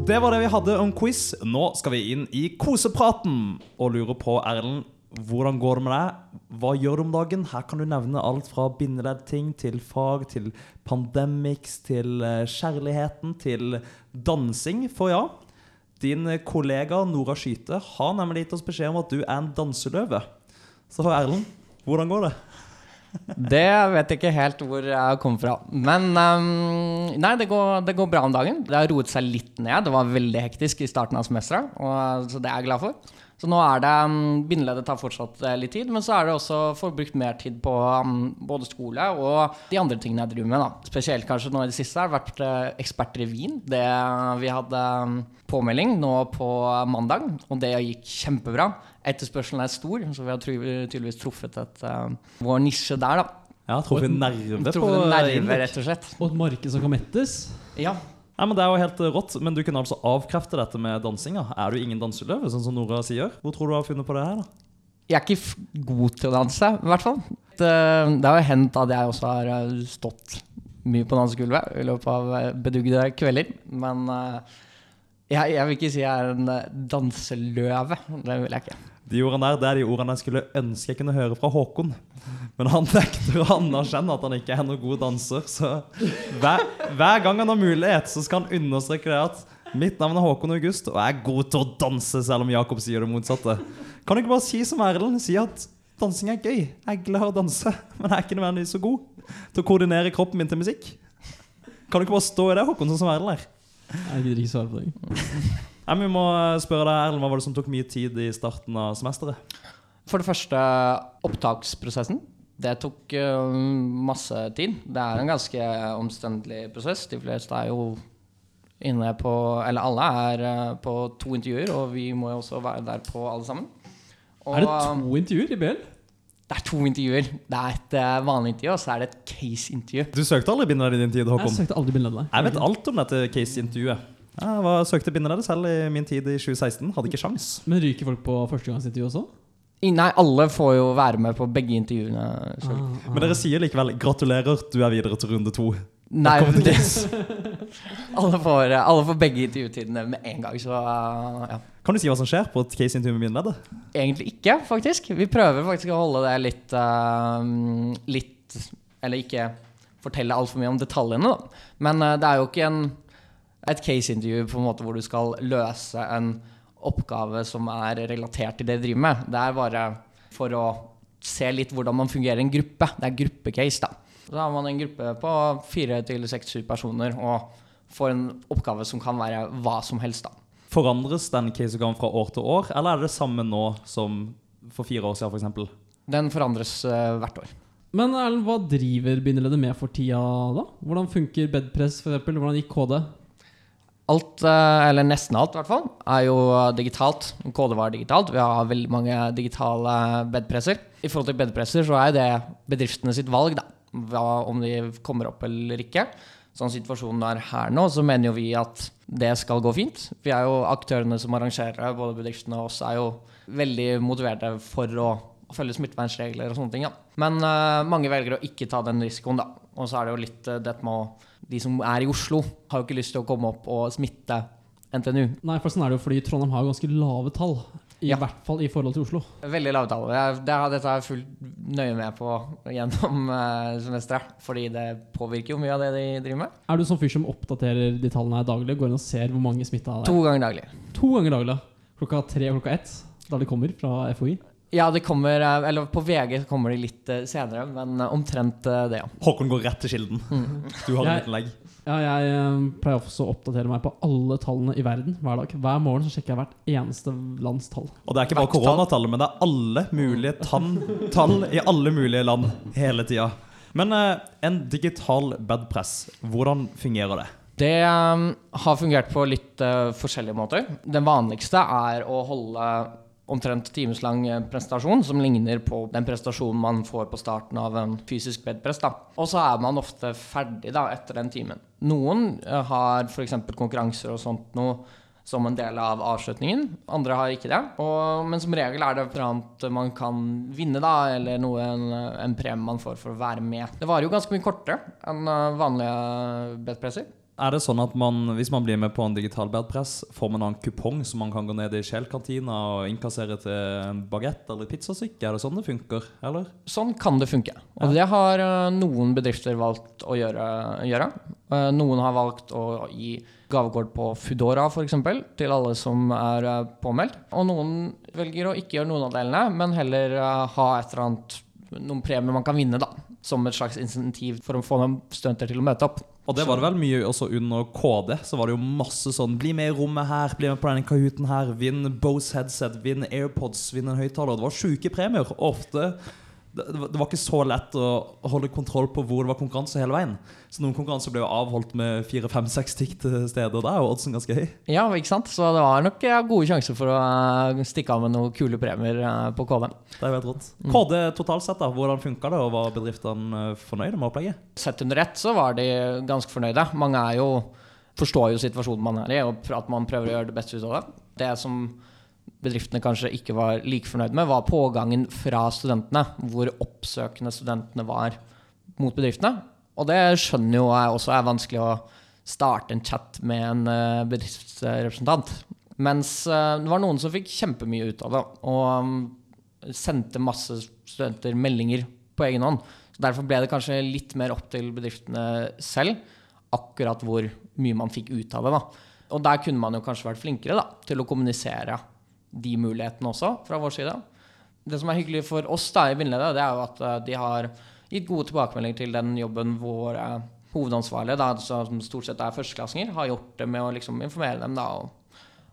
Det var det vi hadde om quiz. Nå skal vi inn i kosepraten og lurer på, Erlend, hvordan går det med deg? Hva gjør du om dagen? Her kan du nevne alt fra bindeleddting til fag, til pandemics, til eh, kjærligheten, til dansing. For ja, Din kollega Nora Skyte har nemlig gitt oss beskjed om at du er en danseløve. Så Erlend, hvordan går det? Det vet jeg ikke helt hvor jeg kom fra. Men um, nei, det går, det går, bra om dagen. Det har roet seg litt ned. Det var veldig hektisk i starten av semesteret, så det er jeg glad for. Så nå er det um, Bindeleddet tar fortsatt uh, litt tid, men så er det også forbrukt mer tid på um, både skole og de andre tingene jeg driver med. da. Spesielt kanskje nå i det siste har jeg vært uh, eksperter i vin. Det, vi hadde um, påmelding nå på mandag, og det gikk kjempebra. Etterspørselen er stor, så vi har tydeligvis truffet et, uh, vår nisje der, da. Ja, truffet nerve på Truffet nerve, rett og slett. Og et marked som kan mettes. Ja, ja, men Det er jo helt rått, men du kunne altså avkrefte dette med dansinga. Er du ingen danseløve, sånn som Nora sier? Hvor tror du du har funnet på det her? da? Jeg er ikke god til å danse, i hvert fall. Det, har jo hendt at jeg også har eh, stått mye på dansegulvet i løpet av eh, bedugde kvelder. Men uh, jeg, jeg, vil ikke si jeg er en danseløve. Det vil jeg ikke. De ordene der det er de ordene jeg skulle ønske jeg kunne høre fra Håkon. Men han nekter å anerkjenne at han ikke er noen god danser. Så hver, hver, gang han har mulighet, så skal han understreke det at mitt navn er Håkon August, og jeg er god til å danse, selv om Jakob sier det motsatte. Kan du ikke bare si som Erlend? Si at dansing er gøy. Jeg er glad i å danse, men jeg er ikke nødvendigvis så god til å koordinere kroppen min til musikk. Kan du ikke bare stå i det, Håkon, sånn som Erlend er? Jeg gidder ikke svare på det. Nei, vi må spørre deg, Erlend, Hva var det som tok mye tid i starten av semesteret? For det første opptaksprosessen. Det tok uh, masse tid. Det er en ganske omstendelig prosess. De fleste er jo inne på Eller alle er uh, på to intervjuer, og vi må jo også være der på alle sammen. Og, er det to intervjuer i BL? Det er to intervjuer. Det er et uh, vanlig intervju, og så er det et case-intervju. Du søkte aldri bindeledd i din tid, Håkon? Jeg søkte aldri bindeledd, Jeg vet alt om dette case-intervjuet. Jeg var, søkte bindeleddet selv i min tid i 2016. Hadde ikke sjans. Men ryker folk på førstegangsintervju også? Nei, alle får jo være med på begge intervjuene. Ah, ah. Men dere sier likevel 'gratulerer, du er videre til runde to'. Nei, det, alle, får, alle, får, begge intervjutidene med en gang, så uh, ja. Kan du si hva som skjer på et case-intervju med bindeleddet? Egentlig ikke, faktisk. Vi prøver faktisk å holde det litt, uh, litt Eller ikke fortelle altfor mye om detaljene, da. Men uh, det er jo ikke en et case-intervju på en måte hvor du skal løse en oppgave som er relatert til det du driver med. Det er bare for å se litt hvordan man fungerer i en gruppe. Det er gruppecase, da. Så har man en gruppe på fire til seks-syv personer og får en oppgave som kan være hva som helst, da. Forandres den caseoppgaven fra år til år, eller er det det samme nå som for fire år siden f.eks.? Den forandres uh, hvert år. Men Erlend, hva driver bindeleddet med for tida da? Hvordan funker bedpress f.eks.? Hvordan gikk KD? Alt, eh, eller nesten alt i hvert fall, er jo digitalt. Kodevarer var digitalt. Vi har veldig mange digitale bedpresser. I forhold til bedpresser så er det bedriftene sitt valg, da. Om de kommer opp eller ikke. Sånn situasjonen er her nå, så mener jo vi at det skal gå fint. Vi er jo aktørene som arrangerer, både bedriftene og oss, er jo veldig motiverte for å følge smittevernregler og sånne ting. Ja. Men uh, mange velger å ikke ta den risikoen, da. Og så er det jo litt uh, dette med å de som er i Oslo, har jo ikke lyst til å komme opp og smitte NTNU. Nei, for sånn er det jo fordi Trondheim har ganske lave tall. I ja. hvert fall i forhold til Oslo. Veldig lave tall. Det, har jeg fulgt nøye med på gjennom uh, semesteret. Fordi det påvirker jo mye av det de driver med. Er du sånn fyr som oppdaterer de tallene her daglig? Går inn og ser hvor mange smitta det er? To ganger daglig. To ganger daglig? Klokka tre og klokka ett? Da de kommer fra FHI? Ja, det kommer eh, Eller på VG kommer de litt uh, senere, men uh, omtrent det, ja. Håkon går rett til kilden. Mm. Du har en liten legg. Ja, jeg pleier også å oppdatere meg på alle tallene i verden hver dag. Hver morgen så sjekker jeg hvert eneste lands tall. Og det er ikke bare koronatallet, men det er alle mulige tall i alle mulige land hele tida. Men en digital bedpress, hvordan fungerer det? Det um, har fungert på litt forskjellige måter. Den vanligste er å holde omtrent timeslang prestasjon presentasjon som ligner på den prestasjonen man får på starten av en fysisk bedpress. Og så er man ofte ferdig da, etter den timen. Noen eh, har f.eks. konkurranser og sånt noe som en del av avslutningen. Andre har ikke det. Og, men som regel er det et annet man kan vinne, da, eller noe, en, en premie man får for å være med. Det varer jo ganske mye kortere enn eh, vanlige bedpresser. Er det sånn at man, Hvis man blir med på en digital bedpress, får man en kupong som man kan gå ned i Shell-kantina og innkassere til en bagett eller pizzastykke? Er det sånn det funker? eller? Sånn kan det funke. Og ja. det har uh, noen bedrifter valgt å gjøre. gjøre. Eh, Noen har valgt å gi gavekort på Foodora f.eks. til alle som er eh, påmeldt. Og noen velger å ikke gjøre noen av delene, men heller eh, ha et eller annet noen premier man kan vinne, da. Som et slags insentiv for å få noen studenter til å møte opp. Og det var det vel mye også under KD. Så var det jo masse sånn Bli med i rommet her, bli med på denne kahooten her. Vinn Bose headset, vinn AirPods, vinn en høyttaler. Det var sjuke premier. Ofte det, det var- ikke så lett å holde kontroll på hvor det var konkurranse hele veien. Så noen konkurranser ble jo avholdt med fire, fem, seks stykk til steder. Der er jo oddsen ganske høy. Ja, ikke sant? Så det var nok ja, gode sjanser for å eh, stikke av med noen kule premier eh, på KD. Det er helt rått. KD totalt sett, da, hvordan funka det, og var bedriftene eh, fornøyde med opplegget? Sett under ett så var de ganske fornøyde. Mange er jo, forstår jo situasjonen man er i, og at man prøver å gjøre det beste ut av det. Det som bedriftene kanskje ikke var like fornøyd med, var pågangen fra studentene. Hvor oppsøkende studentene var mot bedriftene. Og det skjønner jo jeg også er vanskelig å starte en chat med en eh, bedriftsrepresentant. Mens eh, det var noen som fikk kjempemye ut av det, og um, sendte masse studenter meldinger på egen hånd. Så Derfor ble det kanskje litt mer opp til bedriftene selv akkurat hvor mye man fikk ut av det. Da. Og der kunne man jo kanskje vært flinkere da, til å kommunisere de mulighetene også, fra vår side. Det som er hyggelig for oss da, i Vindlede, det er jo at eh, de har gitt gode tilbakemeldinger til den jobben vår eh, hovedansvarlige, da, som stort sett er førsteklassinger, har gjort det med å liksom informere dem da,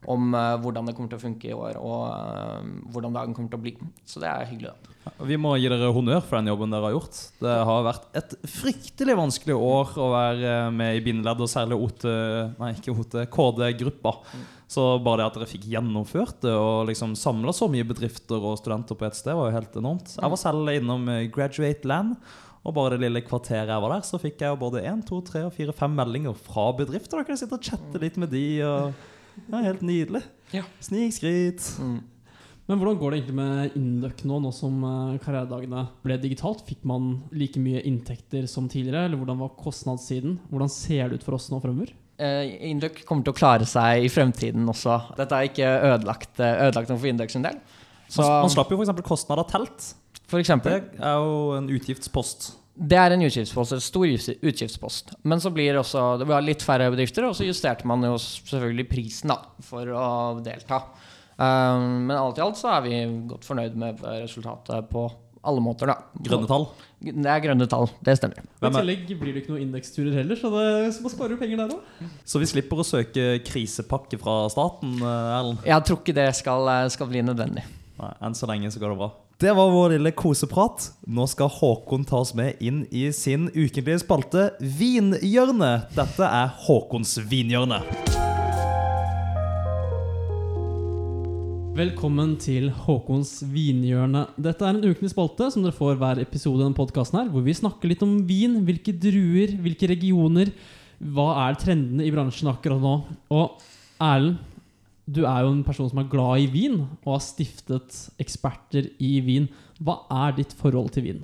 om uh, hvordan det kommer til å funke i år, og uh, hvordan dagen kommer til å bli. Så det er hyggelig. da. Vi må gi dere honnør for den jobben dere har gjort. Det har vært et fryktelig vanskelig år å være med i bindeledd, og særlig OT, nei, ikke OT, KD-gruppa. Så bare det at dere fikk gjennomført det og liksom samla så mye bedrifter og studenter på ett sted, var jo helt enormt. Jeg var selv innom eh, Graduate Land. Og bare det lille kvarteret jeg var der, så fikk jeg jo både én, to, tre og fire, fem meldinger fra bedrifter. Da kan jeg sitte og chatte litt med de. og er Helt nydelig. Ja. Snikskryt. Mm. Men hvordan går det egentlig med Induc nå, nå som eh, karrieredagene ble digitalt? Fikk man like mye inntekter som tidligere, eller hvordan var kostnadssiden? Hvordan ser det ut for oss nå fremover? Uh, Induc kommer til å klare seg i fremtiden også. Dette er ikke ødelagt, eh, ødelagt for Induk sin del. Så Man, slapp jo f.eks. kostnad av telt. for eksempel, Det er jo en utgiftspost. det er en utgiftspost, en stor utgiftspost. Men så blir det også det var litt færre bedrifter, og så justerte man jo selvfølgelig prisen da, for å delta. Um, men alt i alt så er vi godt fornøyd med resultatet på alle måter, da. Grønne tall. Det er grønne tall, det stemmer. I Hvem er- tillegg blir det ikke noen indeksturer heller, så det så man sparer jo penger der òg. Så vi slipper å søke krisepakke fra staten, eh, Erlend. Jeg tror ikke det skal, skal bli nødvendig. Nei, enn så lenge så går det bra. Det var vår lille koseprat. Nå skal Håkon ta oss med inn i sin ukentlige spalte Vinhjørnet. Dette er Håkons vinhjørne. Velkommen til Håkons vinhjørne. Dette er en ukentlig spalte som dere får hver episode denne podcasten her, hvor vi snakker litt om vin, hvilke druer, hvilke regioner, hva er trendene i bransjen akkurat nå. Og Erlend, du er jo en person som er glad i vin, og har stiftet eksperter i vin. Hva er ditt forhold til vin?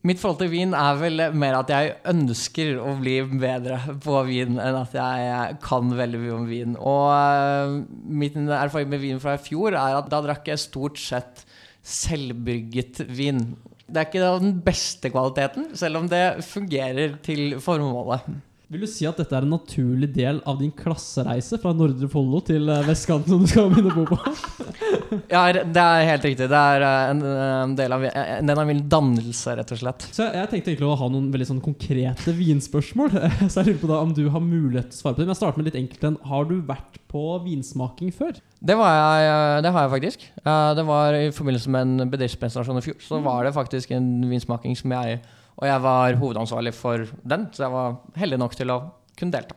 Mitt forhold til vin er vel mer at jeg ønsker å bli bedre på vin enn at jeg kan veldig mye om vin. Og øh, min erfaring med vin fra i fjor er at da drakk jeg stort sett selvbrygget vin. Det er ikke den beste kvaliteten, selv om det fungerer til formålet. Vil du si at dette er en naturlig del av din klassereise fra Nordre Follo til eh, vestkanten som du skal begynne å bo på? Ja, det er helt riktig. Det er øh, en, en del av, en av min dannelse, rett og slett. Så jeg tenkte egentlig å ha noen veldig sånn konkrete vinspørsmål. Så jeg lurer på da om du har mulighet til å svare på det. Men jeg starter med litt enkelt en. Har du vært på vinsmaking før? Det, var jeg, det har jeg faktisk. Eh, Det var i forbindelse med en bedriftspresentasjon i fjor. Så var det faktisk en vinsmaking som jeg Og jeg var hovedansvarlig for den, så jeg var heldig nok til å kunne delta.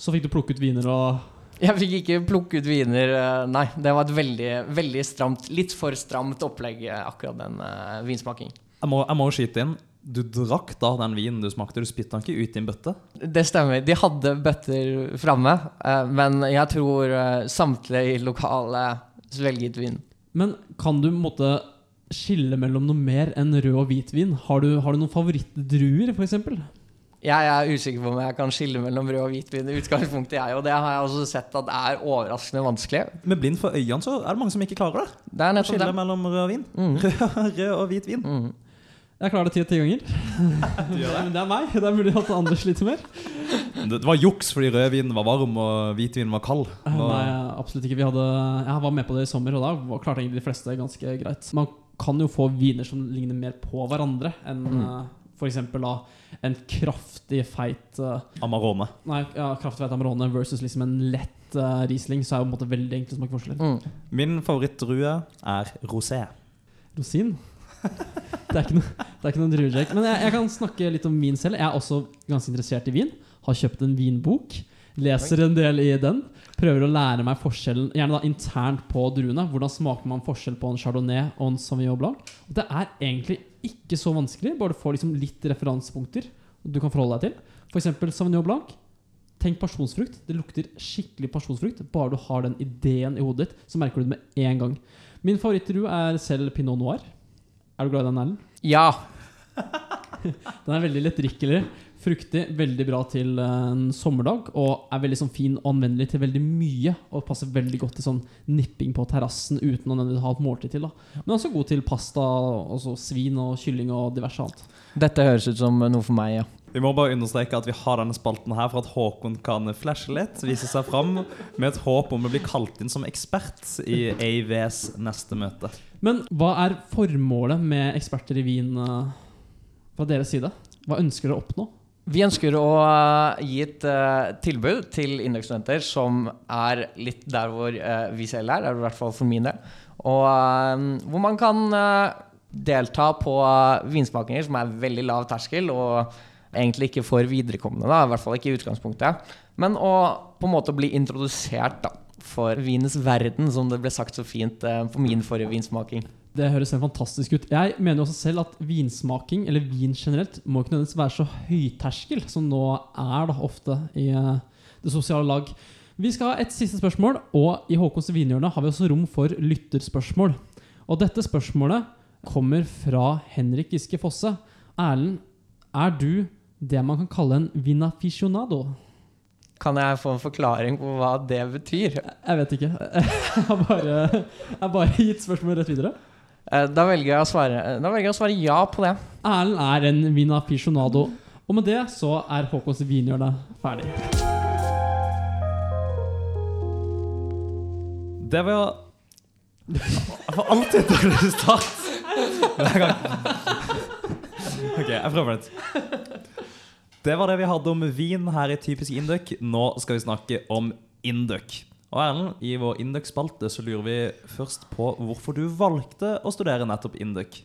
Så fikk du plukke ut viner og Jeg fikk ikke plukke ut viner, eh, nei. Det var et veldig, veldig stramt, litt for stramt opplegg, eh, akkurat den uh, vinsmakingen. Jeg må, jeg må skyte inn. Du drakk da den vinen du smakte. Du spytta den ikke ut i en bøtte. Det stemmer. De hadde bøtter framme, uh, men jeg tror uh, samtlige i lokalet svelget vin. Men kan du på en måte skille mellom noe mer enn rød og hvitvin? Har du, har du noen favorittdruer, f.eks.? Jeg er usikker på om jeg kan skille mellom rød og hvitvin i utgangspunktet, jeg. Og det har jeg også sett at er overraskende vanskelig. Med blind for øynene så er det mange som ikke klarer det. Det er Å nettopp skille det. mellom rød og vin. Mm. Rød og hvit vin. Mm. Jeg klarer det ti av ti ganger. Men det er meg. Det er mulig at andre sliter mer. Det var juks fordi rødvinen var varm og hvitvinen var kald. Var- Nei, absolutt ikke. Vi hadde, jeg var med på det i sommer, og da klarte egentlig de fleste ganske greit. Man kan jo få viner som ligner mer på hverandre enn mm. f.eks. en kraftig feit uh, Amarone. Nei, ja, kraftig feit Amarone versus liksom en lett uh, Riesling, så er jo på en måte veldig enkle smaksforskjeller. Mm. Min favorittdrue er rosé. Rosin? Det er ikke noe, det er ikke noe druesjekk. Men jeg, jeg kan snakke litt om vin selv. Jeg er også ganske interessert i vin. Har kjøpt en vinbok. Leser en del i den. Prøver å lære meg forskjellen, gjerne da internt på druene. Hvordan smaker man forskjell på en chardonnay og en sauvignon blanc? Og det er egentlig ikke så vanskelig. Bare du får liksom litt referansepunkter du kan forholde deg til. F.eks. sauvignon blanc. Tenk pasjonsfrukt. Det lukter skikkelig pasjonsfrukt. Bare du har den ideen i hodet ditt, så merker du det med en gang. Min favorittdrue er selv pinot noir. Er du glad i den, Erlend? Ja. Den er veldig lettdrikkelig, fruktig, veldig bra til en sommerdag. Og er veldig sånn fin og anvendelig til veldig mye. Og passer veldig godt til sånn nipping på terrassen uten å ha et måltid til. da Men også god til pasta, også svin og kylling og diverse annet. Dette høres ut som noe for meg, ja. Vi må bare understreke at vi har denne spalten her for at Håkon kan flashe litt, vise seg fram, med et håp om å bli kalt inn som ekspert i AIVs neste møte. Men hva er formålet med eksperter i vin eh, fra deres side? Hva ønsker dere å oppnå? Vi ønsker å eh, gi et eh, tilbud til Indøk-studenter som er litt der hvor eh, vi selv er, er i hvert fall for min del. Og hvor man kan delta på vinsmakinger som er veldig lav terskel, og egentlig ikke for viderekommende, da, i hvert fall ikke i utgangspunktet. Men å på en måte bli introdusert da, for vinens verden, som det ble sagt så fint på min forrige vinsmaking. Det høres helt fantastisk ut. Jeg mener også selv at vinsmaking, eller vin generelt, må ikke nødvendigvis være så høyterskel som nå er da ofte i eh, det sosiale lag. Vi skal ha et siste spørsmål, og i Håkons vinhjørne har vi også rom for lytterspørsmål. Og dette spørsmålet kommer fra Henrik Giske Fosse. Erlend, er du det man kan kalle en vinaficionado? Kan jeg få en forklaring på hva det betyr? Jeg vet ikke. Jeg har bare, jeg bare gitt spørsmålet rett videre. Eh, Da velger jeg å svare, da velger jeg å svare ja på det. Erlend er en vinaficionado. Og med det så er Håkons vinhjørne ferdig. Det var Jeg får alltid et dårlig resultat Hver gang. Ok, jeg prøver litt. Det var det vi hadde om vin her i Typisk Induc. Nå skal vi snakke om Induc. Og Erlend, i vår Induc-spalte så lurer vi først på hvorfor du valgte å studere nettopp Induc.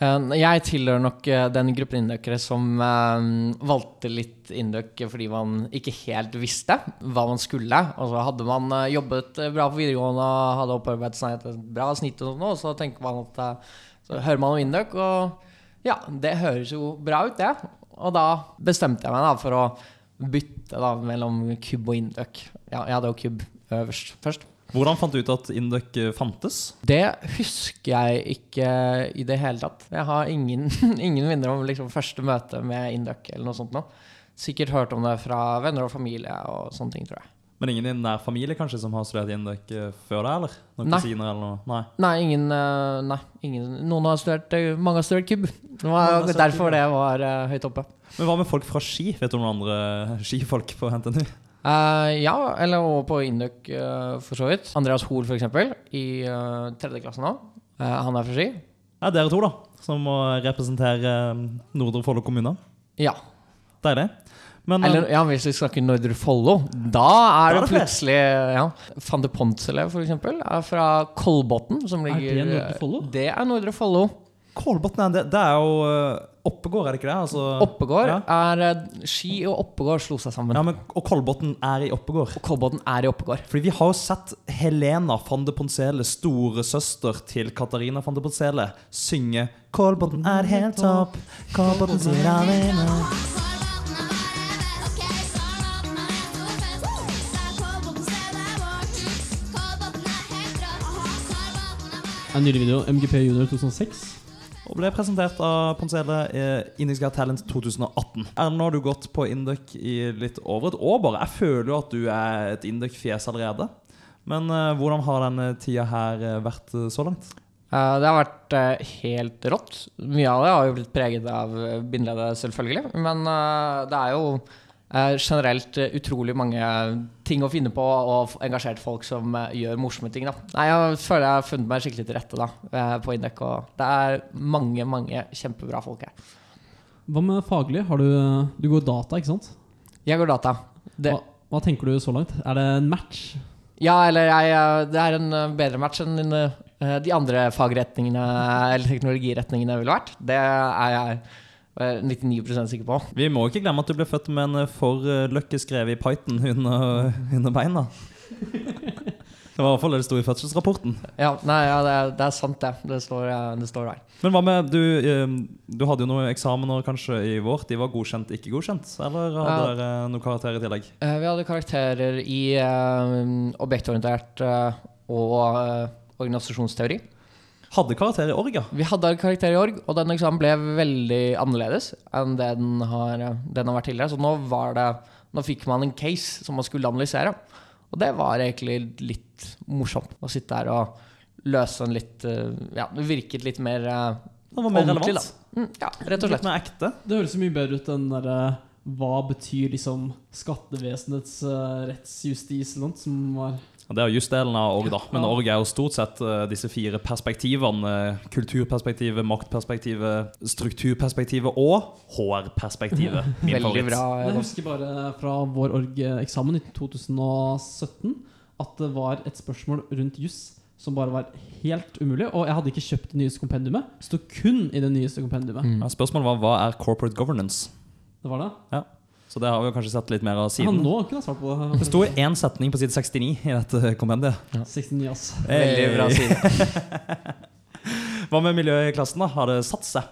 Eh, Jeg tilhører nok eh, den gruppen indøkere som eh, valgte litt indøk fordi man ikke helt visste hva man skulle. Og så hadde man jobbet bra på videregående og hadde opparbeidet et bra snitt, og sånn, og så man at Så hører man om indøk, og ja, det høres jo bra ut, det. Og da bestemte jeg meg da for å bytte da mellom kubb og indøk. Ja, jeg hadde jo kubb øverst først. Hvordan fant du ut at Induc eh, fantes? Det husker jeg ikke i det hele tatt. Jeg har ingen, ingen minner om liksom første møte med Induc eller noe sånt nå. Sikkert hørt om det fra venner og familie og sånne ting, tror jeg. Men ingen i nær familie kanskje som har studert Induc eh, før deg, eller? Noen Nei. kusiner eller noe? Nei. Nei, ingen, eh, nei, ingen Noen har studert eh, Mange har studert kubb. Det var derfor det var eh, høyt oppe. Men hva med folk fra Ski? Vet du noen andre skifolk på NTNU? Eh, ja, eller og på Induk, uh, for så vidt. Andreas Hoel, eksempel, i uh, tredje klasse nå. Eh, han er fra Ski. Ja, dere to, da. Som må representere eh, Nordre Follo kommune. Ja. Deilig. Men eh, Eller ja, hvis vi snakker Nordre Follo, da er Da det det plutselig ja. Van de Pontselev, for eksempel, er fra Kolbotn. Som Er det Nordre Follo? Det er Nordre Follo. Kolbotn er, det, det er jo eh, Oppegård, er det ikke det? Altså, Oppegård Ja. er eh, Ski og Oppegård slo seg sammen. ja, men, og Kolbotn er i Oppegård. Og Kolbotn er i Oppegård. Fordi vi har jo sett Helena van de Poncele, storesøster til Katarina van de Poncele, synge 'Kolbotn er helt topp', Kolbotn sier alene. En nylig video, MGP Junior 2006. Og ble presentert av Poncele i Indies Got Talent 2018. Erlend, nå har du gått på Induc i litt over et år bare. Jeg føler jo at du er et Induc-fjes allerede. Men uh, hvordan har denne tida her eh, vært uh, så langt? Uh, det har vært helt rått. Mye av det har jo blitt preget av eh, selvfølgelig. Men det er jo eh, generelt uh, utrolig mange ting å finne på, og engasjert folk som uh, gjør morsomme ting. Da. Nei, Jeg føler jeg har funnet meg skikkelig til rette da, eh, på Indek, og det er mange, mange kjempebra folk her. Hva med faglig? Har du, du går data, ikke sant? Jeg går data. Det, Hva, hva tenker du så langt? Er det en match? ja, eller jeg, eh, det er en eh, bedre match enn eh, de andre fagretningene, eller teknologiretningene ville vært. Det er jeg eh, 99% sikker på. Vi må ikke glemme at du ble født med en forløkke skrevet i Python under, under beina. Det var i hvert fall det det sto i fødselsrapporten. Ja, nei, ja, det, er, det er sant, det. Det står, eh, det står der. Men hva med du, eh, du hadde jo noen eksamener kanskje i vår. De var godkjent, ikke godkjent? Eller hadde Ja. dere noen karakterer i tillegg? Eh, vi hadde karakterer i eh, objektorientert eh, og eh, organisasjonsteori. Hadde karakter i org, ja. Vi hadde karakter i org, og den eksamen ble veldig annerledes enn det den har, eh, den har vært tidligere. Så nå, var det, nå fikk man en case som man skulle analysere. Og det var egentlig litt morsomt å sitte der og løse en litt eh, Ja, det virket litt mer eh, Det var mer relevant. mm, Ja, rett og Litt slett. mer ekte. Det høres mye bedre ut enn derre Hva betyr liksom skattevesenets uh, rettsjustis eller noe som var Det er jusdelen av org, da. Men org er jo stort sett eh, disse fire perspektivene. Kulturperspektivet, maktperspektivet, strukturperspektivet og HR-perspektivet. Min Veldig favoritt. bra. Jeg husker bare fra vår org-eksamen i 2017 at det var et spørsmål rundt juss som bare var helt umulig. Og jeg hadde ikke kjøpt det nyeste kompendiumet. Sto kun i det nyeste kompendiumet. Mm. Ja, spørsmålet var hva er corporate governance? Det var det. Så det har vi kanskje sett litt mer av Ja, siden. nå kunne jeg svart på det. Det sto én setning på side 69 i dette kompendiet. 69, ass. Veldig bra side. Hva med miljøet i klassen? da? Har det satt seg?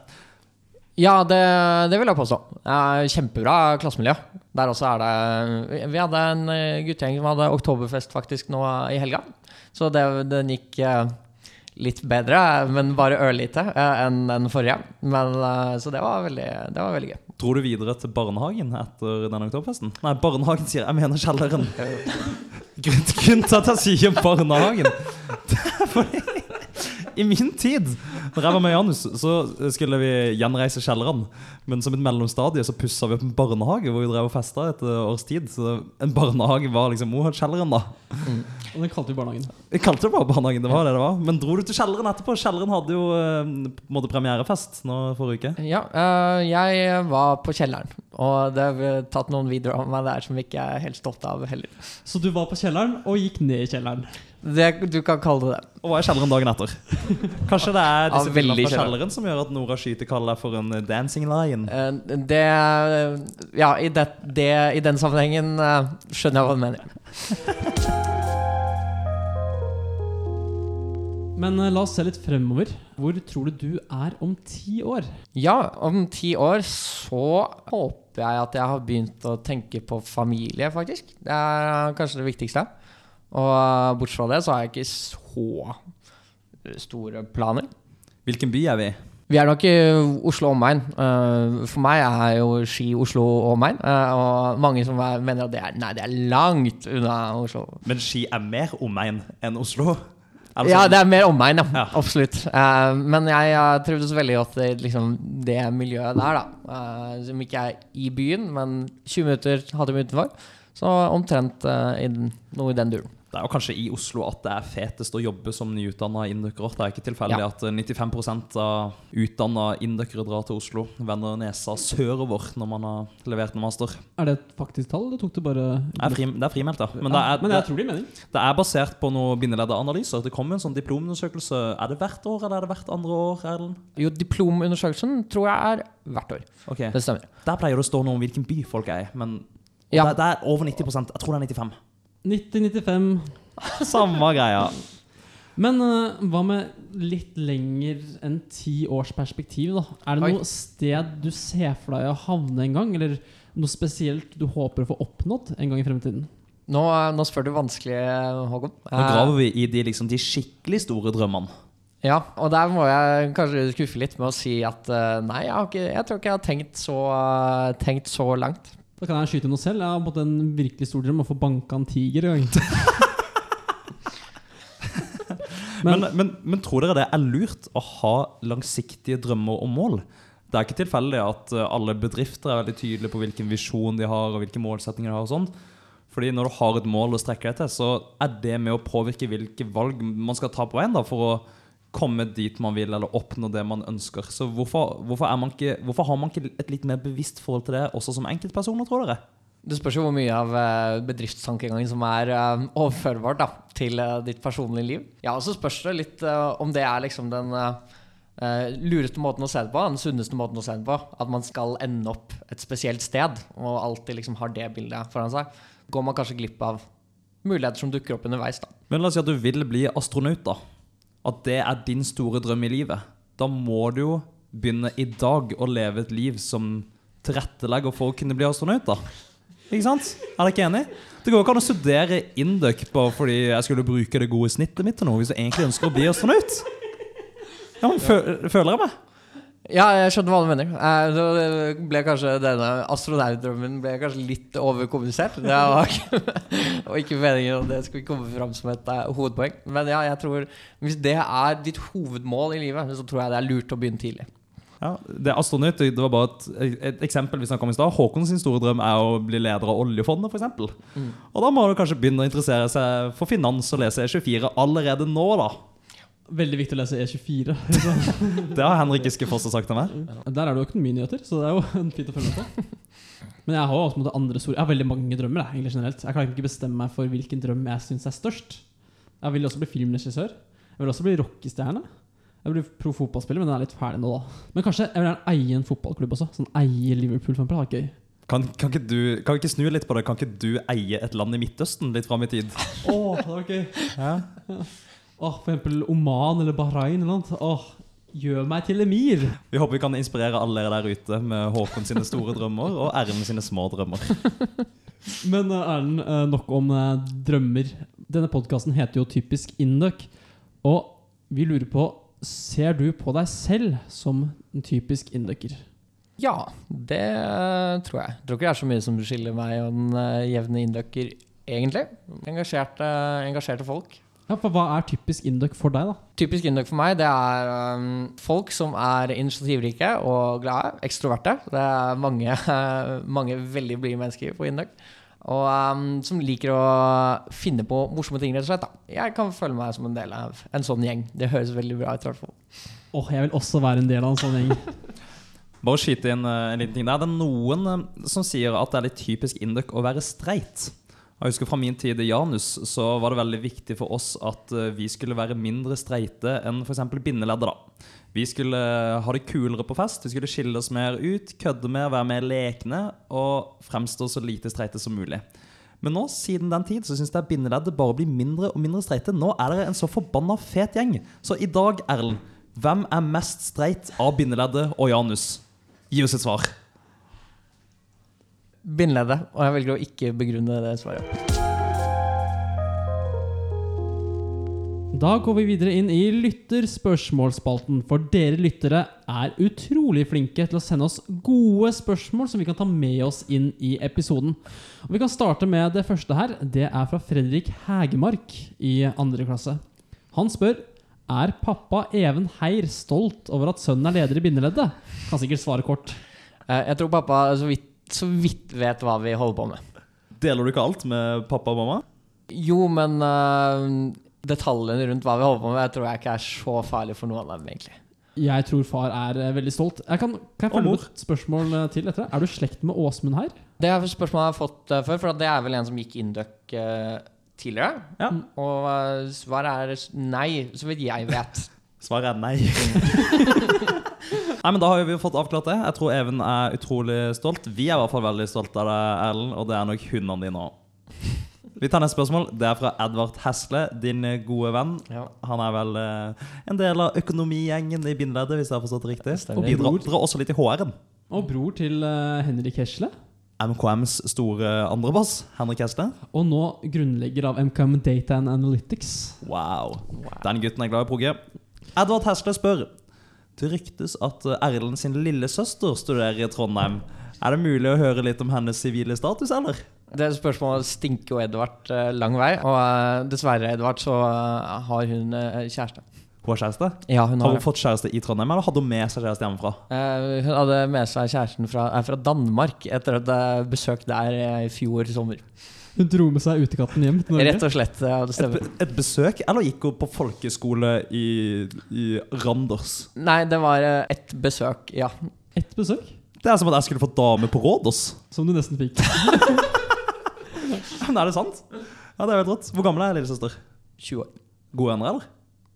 Ja, det, det vil jeg påstå. Kjempebra klassemiljø. Der også er det Vi hadde en eh, guttegjeng som hadde oktoberfest faktisk nå i helga. Så det, den gikk eh, litt bedre, men bare ørlite, eh, enn den forrige. Men, eh, så det var, veldig, det var veldig gøy. Dro du videre til barnehagen etter denne oktoberfesten? Nei, barnehagen sier jeg Jeg mener kjelleren. Grunnen til at jeg sier barnehagen Det er fordi I min tid, når jeg var med Janus, så skulle vi gjenreise kjellerne. Men som et mellomstadie så pussa vi opp en barnehage hvor vi drev og festa et års tid. Så en barnehage var liksom Moholt-kjelleren, da. Og den kalte vi barnehagen. Vi kalte det bare barnehagen, det var det det var. Men dro du til kjelleren etterpå? Kjelleren hadde jo eh, på en måte premierefest nå forrige uke. Ja, øh, jeg var på kjelleren, og det har tatt noen videoer av meg der som ikke er helt stolt av heller. Så du var på kjelleren og gikk ned i kjelleren. Det, du kan kalle det det. Og hva er kjelleren dagen etter? Kanskje det er disse Ja, bildene fra kjelleren. som gjør at Nora skyter kaller deg for en eh, dancing lion? Eh, Det Ja, i, det, det, i den sammenhengen eh, skjønner jeg hva du mener. Men eh, la oss se litt fremover. Hvor tror du du er om ti år? Ja, om ti år så håper jeg at jeg har begynt å tenke på familie, faktisk. Det er kanskje det viktigste. Og eh, bortsett fra det så har jeg ikke så store planer. Hvilken by er vi i? Vi er nok i Oslo omegn. Eh, For meg er jo Ski Oslo omegn. eh, Og mange som er, mener at det er, nei, det er langt unna Oslo. Men Ski er mer omegn enn Oslo? Ja, sånn? det er mer omegn, ja. Ja. Absolutt. Eh, men jeg trivdes veldig godt i liksom, det miljøet der, da. Eh, som ikke er i byen, men 20 minutter hadde vi utenfor. Så omtrent eh, noe i den duren. Det er jo kanskje i Oslo at det er fetest å jobbe som nyutdanna inndøkkere. Det er ikke tilfeldig Ja. at eh, 95% av utdanna inndøkkere drar til Oslo. Vender nesa sørover når man har levert en master. Er det et faktisk tall, eller tok du bare Det er, fri, det er frimeldt, ja. Men det er, men det, jeg tror det mening. det er basert på noen bindeleddeanalyser. Det kommer en sånn diplomundersøkelse. Er det hvert år, eller er det hvert andre år? Erlend? Jo, diplomundersøkelsen tror jeg er hvert år. Okay. Det stemmer. Der pleier det å stå noe om hvilken by folk er i. Men Ja. det, det er over 90% Jeg tror det er 95 90-95. Samme greia. Men uh, hva med litt lenger enn ti års perspektiv, da? Er det Oi. noe sted du ser for deg å havne en gang? Eller noe spesielt du håper å få oppnådd en gang i fremtiden? Nå, eh, nå spør du vanskelig, Håkon. Nå graver vi i de, liksom, de skikkelig store drømmene. Ja, og der må jeg kanskje skuffe litt med å si at eh, nei, jeg, har ikke, jeg tror ikke jeg har tenkt så, eh, tenkt så langt. Da kan jeg skyte noe selv. Jeg har fått en virkelig stor drøm om å få banka en tiger men. Men, men, men tror dere det er lurt å ha langsiktige drømmer og mål? Det er ikke tilfeldig at eh, alle bedrifter er veldig tydelige på hvilken visjon de har, og hvilke målsettinger de har. og sånt. Fordi når du har et mål å strekke deg til, så er det med å påvirke hvilke valg man skal ta på veien da, for å komme dit man vil, eller oppnå det man ønsker. Så hvorfor, hvorfor, man ikke, hvorfor har man ikke et litt mer bevisst forhold til det også som enkeltpersoner, tror dere? Det spørs jo hvor mye av eh, bedriftstankegangen som er eh, overførbart da, til eh, ditt personlige liv. Ja, og så spørs det litt om det er liksom den eh, lureste måten å se det på, den sunneste måten å se det på. At man skal ende opp et spesielt sted, og alltid liksom har det bildet foran seg. Går man kanskje glipp av muligheter som dukker opp underveis, da. Men la oss si at du vil bli astronaut, da. At det er din store drøm i livet. Da må du jo begynne i dag å leve et liv som tilrettelegger for å kunne bli astronaut, da. Ikke sant? Er dere ikke enig? Det går ikke an å studere Induc bare fordi jeg skulle bruke det gode snittet mitt til noe, hvis jeg egentlig ønsker å bli astronaut. Ja, men Føler jeg meg? Ja, jeg skjønner hva du mener. Eh, så ble kanskje Denne astronautdrømmen ble kanskje litt overkommunisert. Det var ikke, og ikke meningen at det skulle komme fram som et uh, hovedpoeng. Men ja, jeg tror hvis det er ditt hovedmål i livet, så tror jeg det er lurt å begynne tidlig. Ja, det er astronaut, det var bare et, et eksempel vi om i sted. Håkon sin store drøm er å bli leder av oljefondet, f.eks. Mm. Og da må du kanskje begynne å interessere seg for finans og lese E24 allerede nå, da. Veldig viktig å lese E E24. Det har Henrik Iskefoss sagt til meg. Der er det jo økonominyheter, så det er jo en fint å følge med på. Men jeg har også måte andre store Jeg har veldig mange drømmer. Jeg, egentlig generelt Jeg kan ikke bestemme meg for hvilken drøm jeg syns er størst. Jeg vil også bli filmregissør. Jeg vil også bli rockestjerne. Jeg vil bli pro fotballspiller, men den er litt ferdig nå, da. Men kanskje jeg vil gjerne eie en fotballklubb også. Sånn eie Liverpool, for eksempel. Det er gøy. Kan, kan, ikke du, kan vi ikke snu litt på det? Kan ikke du eie et land i Midtøsten litt fram i tid? Åh, det var gøy. Åh, for eksempel Oman eller Bahrain eller noe. Åh, gjør meg til emir. Vi håper vi kan inspirere alle dere der ute med Håkon sine store drømmer og Erlend sine små drømmer. Men eh, Erlend, eh, nok om eh, drømmer. Denne podkasten heter jo Typisk Induc. Og vi lurer på Ser du på deg selv som en typisk inducer? Ja, det tror jeg. Jeg tror ikke det er så mye som skiller meg og den jevne inducker, egentlig. Engasjerte, engasjerte folk. Ja, for Hva er typisk induc for deg, da? Typisk Induc for meg, det er um, folk som er initiativrike og glade. Ekstroverte. Det er mange, mange veldig blide mennesker på Induc. Og um, som liker å finne på morsomme ting, rett og slett. Da. Jeg kan føle meg som en del av en sånn gjeng. Det høres veldig bra ut, i hvert fall. Åh, jeg vil også være en del av en sånn gjeng. Bare skyte inn eh, en liten ting der. Det er noen eh, som sier at det er litt typisk Induc å være streit. Jeg husker Fra min tid i Janus så var det veldig viktig for oss at eh, vi skulle være mindre streite enn f.eks. bindeleddet. da. Vi skulle ha det kulere på fest, vi skulle skille oss mer ut, kødde mer, være mer lekne og fremstå så lite streite som mulig. Men nå, siden den tid, så syns jeg bindeleddet bare blir mindre og mindre streite. Nå er dere en så forbanna fet gjeng. Så i dag, Erlend, hvem er mest streit av bindeleddet og Janus? Gi oss et svar. Bindeleddet. Og jeg velger å ikke begrunne det svaret. Da går vi videre inn i lytterspørsmålsspalten. For dere lyttere er utrolig flinke til å sende oss gode spørsmål som vi kan ta med oss inn i episoden. Og Vi kan starte med det første her. Det er fra Fredrik Hegemark i andre klasse. Han spør er pappa Even Heier stolt over at sønnen er leder i bindeleddet. Kan sikkert svare kort. Eh, Jeg tror pappa så vidt, så vidt vet hva vi holder på med. Deler du ikke alt med pappa og mamma? Jo, men uh, detaljene rundt hva vi holder på med, jeg tror jeg ikke er så farlig for noen av dem, egentlig. Jeg tror far er eh, veldig stolt. Jeg kan, kan jeg følge et spørsmål eh, til etter det? Er du i slekt med Åsmund her? Det er et spørsmål jeg har fått før, for det er vel en som gikk Induc uh, tidligere. Ja. Og eh, svaret er nei, så vidt jeg vet. Svaret er nei. nei, men Da har vi fått avklart det. Jeg tror Even er utrolig stolt. Vi er i hvert fall veldig stolte av deg, Erlend, og det er nok hundene dine òg. Vi tar neste spørsmål. Det er fra Edvard Hesle, din gode venn. Ja. Han er vel eh, en del av økonomigjengen i bindeleddet, hvis jeg har forstått det riktig. Stemmer. Og bidrar, drar også litt i HR-en. Og bror til eh, Henrik Hesle. MKMs store andrebass, Henrik Hesle. Og nå grunnlegger av MKM Data and Analytics. Wow. Den gutten er glad i progge. Edvard Hesle spør Det ryktes at eh, Erlend sin lillesøster studerer i Trondheim. Er det mulig å høre litt om hennes sivile status, eller? Det spørsmålet stinker jo Edvard eh, lang vei. Og eh, dessverre, Edvard, så har hun kjæreste. Hun har kjæreste? Ja, hun Har har hun fått kjæreste i Trondheim, eller hadde hun med seg kjæreste hjemmefra? Hun hadde med seg kjæresten fra, er fra Danmark etter et besøk der i fjor sommer. Hun dro med seg utekatten hjem til Norge. Rett og slett. Ja, det Et, stemmer. Et, et besøk, eller gikk hun på folkeskole i, i Randers? Nei, det var eh, et besøk, ja. Et besøk, Det er som at jeg skulle fått dame på Rådås. som du nesten fikk. Men er det sant? Ja, det er helt rått. Hvor gammel er lillesøster? 20 år. Gode venner, eller?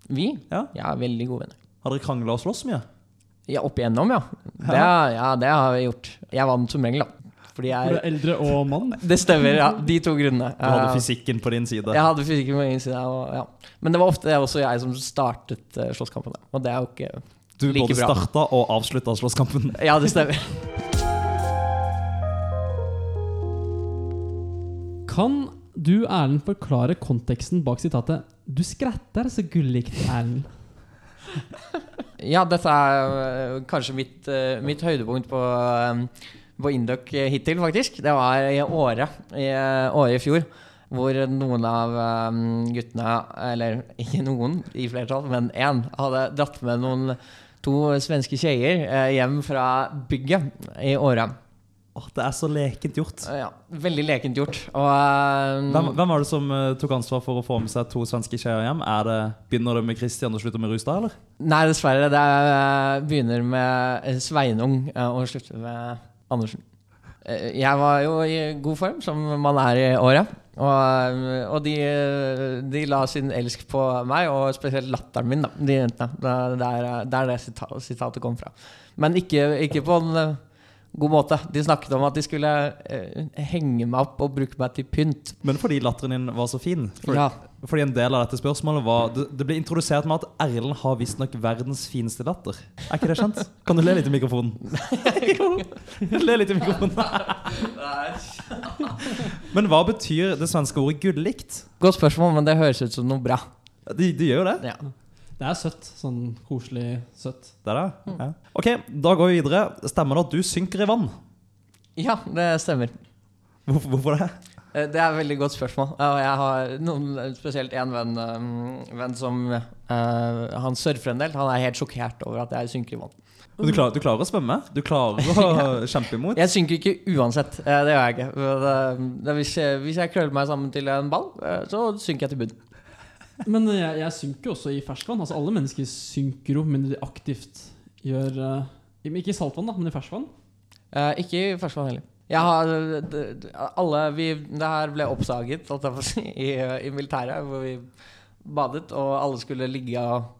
Vi? Ja. Ja, veldig gode venner. Har dere krangla og slåss mye? Ja, opp igjennom, ja. Det, ja, det har vi gjort. Jeg vant som regel, da. Fordi For du er eldre og mann. Det stemmer, ja. De to grunnene. Du hadde Eh, fysikken på din side. Jeg hadde fysikken på min side. Og, ja. Men det var ofte også jeg som startet uh, slåsskampene. Og det er jo ikke Du like både bra. starta og avslutta slåsskampen. Ja, det stemmer. Kan du, Erlend, forklare konteksten bak sitatet 'Du skretter så gullikt, Erlend'? Ja, dette er øh, kanskje mitt, mitt høydepunkt på, på Induc hittil, faktisk. Det var i Åre i, året i fjor. Hvor noen av øh, guttene, eller ikke noen i flertall, men én, hadde dratt med noen to svenske skjeer øh, hjem fra bygget i Åre. Det er så lekent gjort. Ja, veldig lekent gjort. Og Hvem, hvem var det som eh, tok ansvar for å få med seg to svenske kjeier hjem? Det, begynner det med Christian og slutter med Rustad, eller? Nei, dessverre. Det er, begynner med Sveinung eh, og slutter med Andersen. Eh, Jeg var jo i god form, som man er i året. Og, og de, de la sin elsk på meg, og spesielt latteren min, da, de jentene. Det er der, det sita- sitatet kom fra. Men ikke, ikke på en eh, god måte. De snakket om at de skulle eh, henge meg opp og bruke meg til pynt. Men fordi latteren din var så fin. For, Ja. Fordi en del av dette spørsmålet var Det, det ble introdusert med at Erlend har visstnok verdens fineste latter. Er ikke det kjent? Kan du le litt i mikrofonen? le litt i mikrofonen. Men hva betyr det svenske ordet 'gullikt'? Godt spørsmål, men det høres ut som noe bra. De, de gjør jo det. Ja. Det er søtt. Sånn koselig søtt. Det er det. Ja. Ok, da går vi videre. Stemmer det at du synker i vann? ja, det stemmer. Hvorfor, hvorfor det? Eh, Det er et veldig godt spørsmål. Og jeg har noen, spesielt én venn, um, venn som uh, Han surfer en del. Han er helt sjokkert over at jeg synker i vann. Men Du klarer, du klarer å svømme? Du klarer å kjempe imot? Jeg synker ikke uansett. eh, Det gjør jeg ikke. Det, det, hvis, jeg, hvis jeg krøller meg sammen til en ball, så synker jeg til bunnen. Men jeg, jeg synker jo også i ferskvann. Altså Alle mennesker synker jo, men de aktivt gjør Ikke i saltvann, da, men i ferskvann. Eh, ikke i ferskvann heller. Jeg har alle vi, Det her ble si, i, i militæret, hvor vi badet, og alle skulle ligge og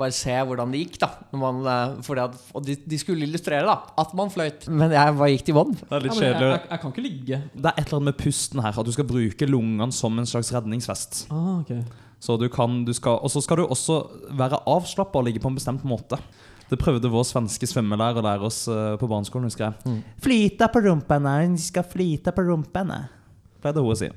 bare se hvordan det gikk. da når man, eh, fordi at, Og de, de skulle illustrere da at man fløyt. Men jeg bare gikk til vann. Det er litt Ja, men jeg, jeg, jeg kan ikke ligge. Det er et eller annet med pusten her, at du skal bruke lungene som en slags redningsvest. Ah, okay. Så du kan, du skal, og så skal du også være avslappa og ligge på en bestemt måte. Det prøvde vår svenske svømmelærer å lære oss eh, på barneskolen. husker jeg. Mm. Flyta på rumpene, hun skal flyte på rumpene. Pleide hun å si.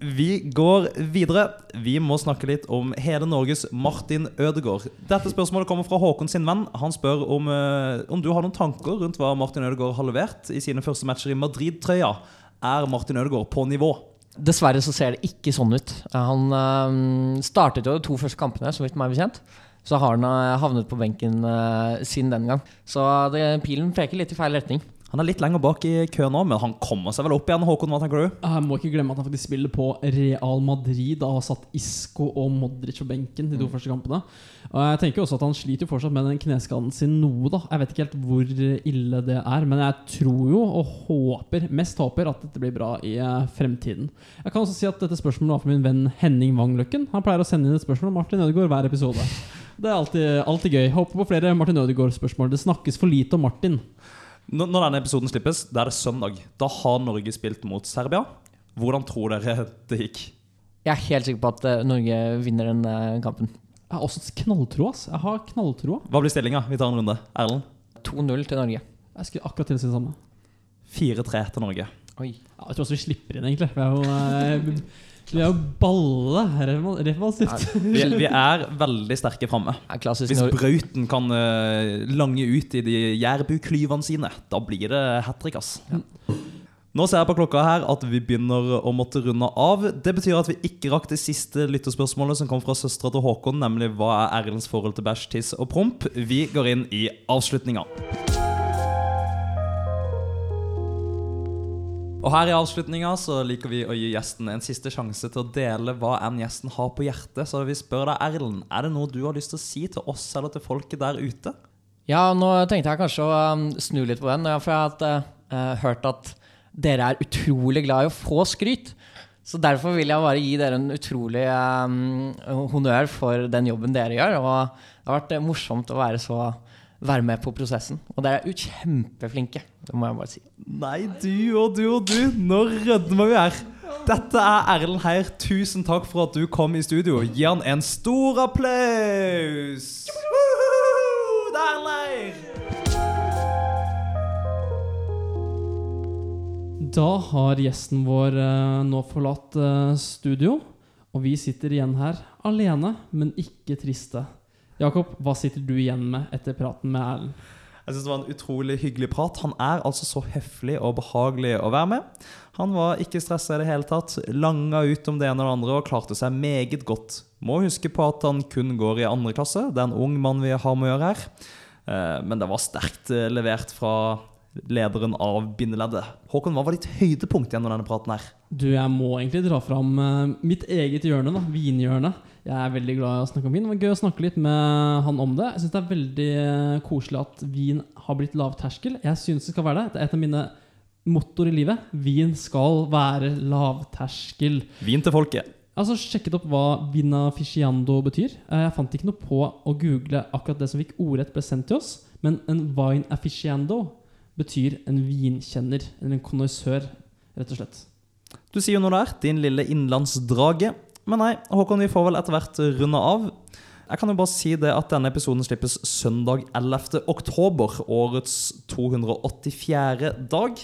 Vi går videre. Vi må snakke litt om hele Norges Martin Ødegaard. Dette spørsmålet kommer fra Håkon sin venn. Han spør om, eh, om du har noen tanker rundt hva Martin Ødegaard har levert i sine første matcher i Madrid-trøya. Er Martin Ødegaard på nivå? Dessverre så ser det ikke sånn ut. Han øh, startet jo de to første kampene, så vidt meg bekjent. Så har han eh, havnet på benken eh, siden den gang. Så det, pilen peker litt i feil retning. Han er litt lenger bak i køen nå, men han kommer seg vel opp igjen. Håkon, hva tenker du? Jeg må ikke glemme at han faktisk spiller på Real Madrid og har satt Isco og Modric på benken de to Mm. første kampene. Og jeg tenker også at Han sliter jo fortsatt med den kneskaden sin noe. da Jeg vet ikke helt hvor ille det er, men jeg tror jo og håper mest håper at dette blir bra i eh, fremtiden. Jeg kan også si at dette spørsmålet var fra min venn Henning Wangløkken. Han pleier å sende inn et spørsmål om Martin Ødegaard hver episode. Det er alltid, alltid gøy. Håper på flere Martin Ødegaard-spørsmål. Det snakkes for lite om Martin. Når når denne episoden slippes, da er det søndag. Da har Norge spilt mot Serbia. Hvordan tror dere det gikk? Jeg er helt sikker på at eh, Norge vinner den eh, kampen. Jeg har også knalltro, ass. Jeg har knalltro. Hva blir stillinga? Vi tar en runde. Erlend? 2-0 til Norge. Jeg skulle akkurat til å si det samme. 4-3 til Norge. Oi. Ja, jeg tror også vi slipper inn, egentlig. Vi er vi er jo balle reval- defensivt. Vi, vi er veldig sterke framme. Det Hvis Brauten kan uh, lange ut i de jærbuklyvene sine, da blir det hat trick, ass. Nå ser jeg på klokka her at vi begynner å måtte runde av. Det betyr at vi ikke rakk det siste lytterspørsmålet som kom fra søstera til Håkon, nemlig hva er Erlends forhold til bæsj, tiss og promp. Vi går inn i avslutninga. Og her i avslutninga så liker vi å gi gjesten en siste sjanse til å dele hva enn gjesten har på hjertet. Så vi spør deg, Erlend, er det noe du har lyst til å si til oss eller til folket der ute? Ja, nå tenkte jeg kanskje å um, snu litt på den, for jeg har uh, hørt at dere er utrolig glad i å få skryt. Så derfor vil jeg bare gi dere en utrolig um, honnør for den jobben dere gjør. Og det har vært morsomt å være, så, være med på prosessen. Og dere er jo kjempeflinke, det må jeg bare si. Nei, du og du og du. Nå rødmer vi her. Dette er Erlend Heier. Tusen takk for at du kom i studio. Gi han en stor applaus! Det er Erlend Heier! Da har gjesten vår eh, nå forlatt eh, studio, og vi sitter igjen her alene, men ikke triste. Jakob, hva sitter du igjen med etter praten med Erlend? Jeg synes Det var en utrolig hyggelig prat. Han er altså så høflig og behagelig å være med. Han var ikke stressa i det hele tatt, langa ut om det ene og det andre og klarte seg meget godt. Må huske på at han kun går i andre klasse. Det er en ung mann vi har med å gjøre her. Eh, men det var sterkt eh, levert fra lederen av bindeleddet. Håkon, hva var ditt høydepunkt gjennom denne praten her? Du, jeg må egentlig dra fram uh, mitt eget hjørne, da, vinhjørnet. Jeg er veldig glad i å snakke om vin. Det var gøy å snakke litt med han om det. Jeg syns det er veldig uh, koselig at vin har blitt lavterskel. Jeg syns det skal være det. Det er et av mine mottoer i livet. Vin skal være lavterskel. Vin til folket. Altså sjekket opp hva vinaficiando betyr. Eh, jeg fant ikke noe på å google akkurat det som fikk ordrett ble sendt til oss. Men en wine afficiando betyr en vinkjenner, eller en konnoissør, rett og slett. Du sier jo noe der, din lille innlandsdrage. Men nei, Håkon, vi får vel etter hvert runde av. Jeg kan jo bare si det at denne episoden slippes søndag 11. oktober, årets 284. dag.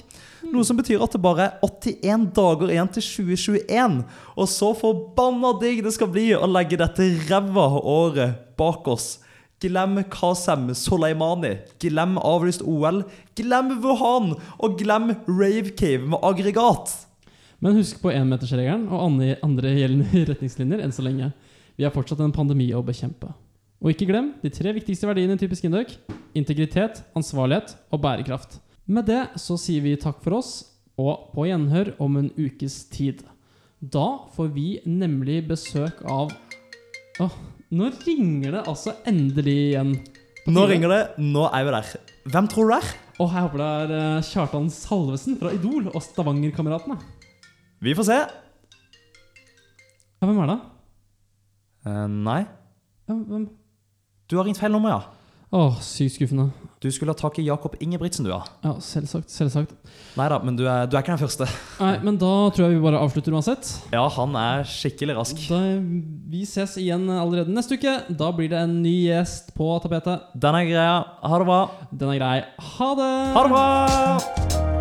Noe som betyr at det bare er 81 dager igjen til 2021. Og så forbanna digg det skal bli å legge dette ræva året bak oss. Glem Kasem Soleimani. Glem avlyst OL. Glem Wuhan. Og glem Rave Cave med aggregat. Men husk på énmetersregelen og andre, gjeldende retningslinjer enn så lenge. Vi har fortsatt en pandemi å bekjempe. Og ikke glem de tre viktigste verdiene i typisk Indøk. Integritet, ansvarlighet og bærekraft. Med det så sier vi takk for oss, og på gjenhør om en ukes tid. Da får vi nemlig besøk av Åh, nå ringer det altså endelig igjen. Nå ringer det. Nå er vi der. Hvem tror du det er? Oh, jeg håper det er eh, Kjartan Salvesen fra Idol og Stavanger-kameratene. Vi får se. Ja, hvem er det? Eh, nei. Ja, hvem? Du har ringt feil nummer, ja. Åh, sykt skuffende. Du skulle ha tak i Jakob Ingebrigtsen, du, ja. Ja, selvsagt. Selvsagt. Nei da, men du er, du er ikke den første. Nei, men da tror jeg vi bare avslutter uansett. Ja, han er skikkelig rask. Da, vi ses igjen allerede neste uke. Da blir det en ny gjest på tapetet. Den er greia. Ha det bra. Den er grei. Ha det! Ha det bra!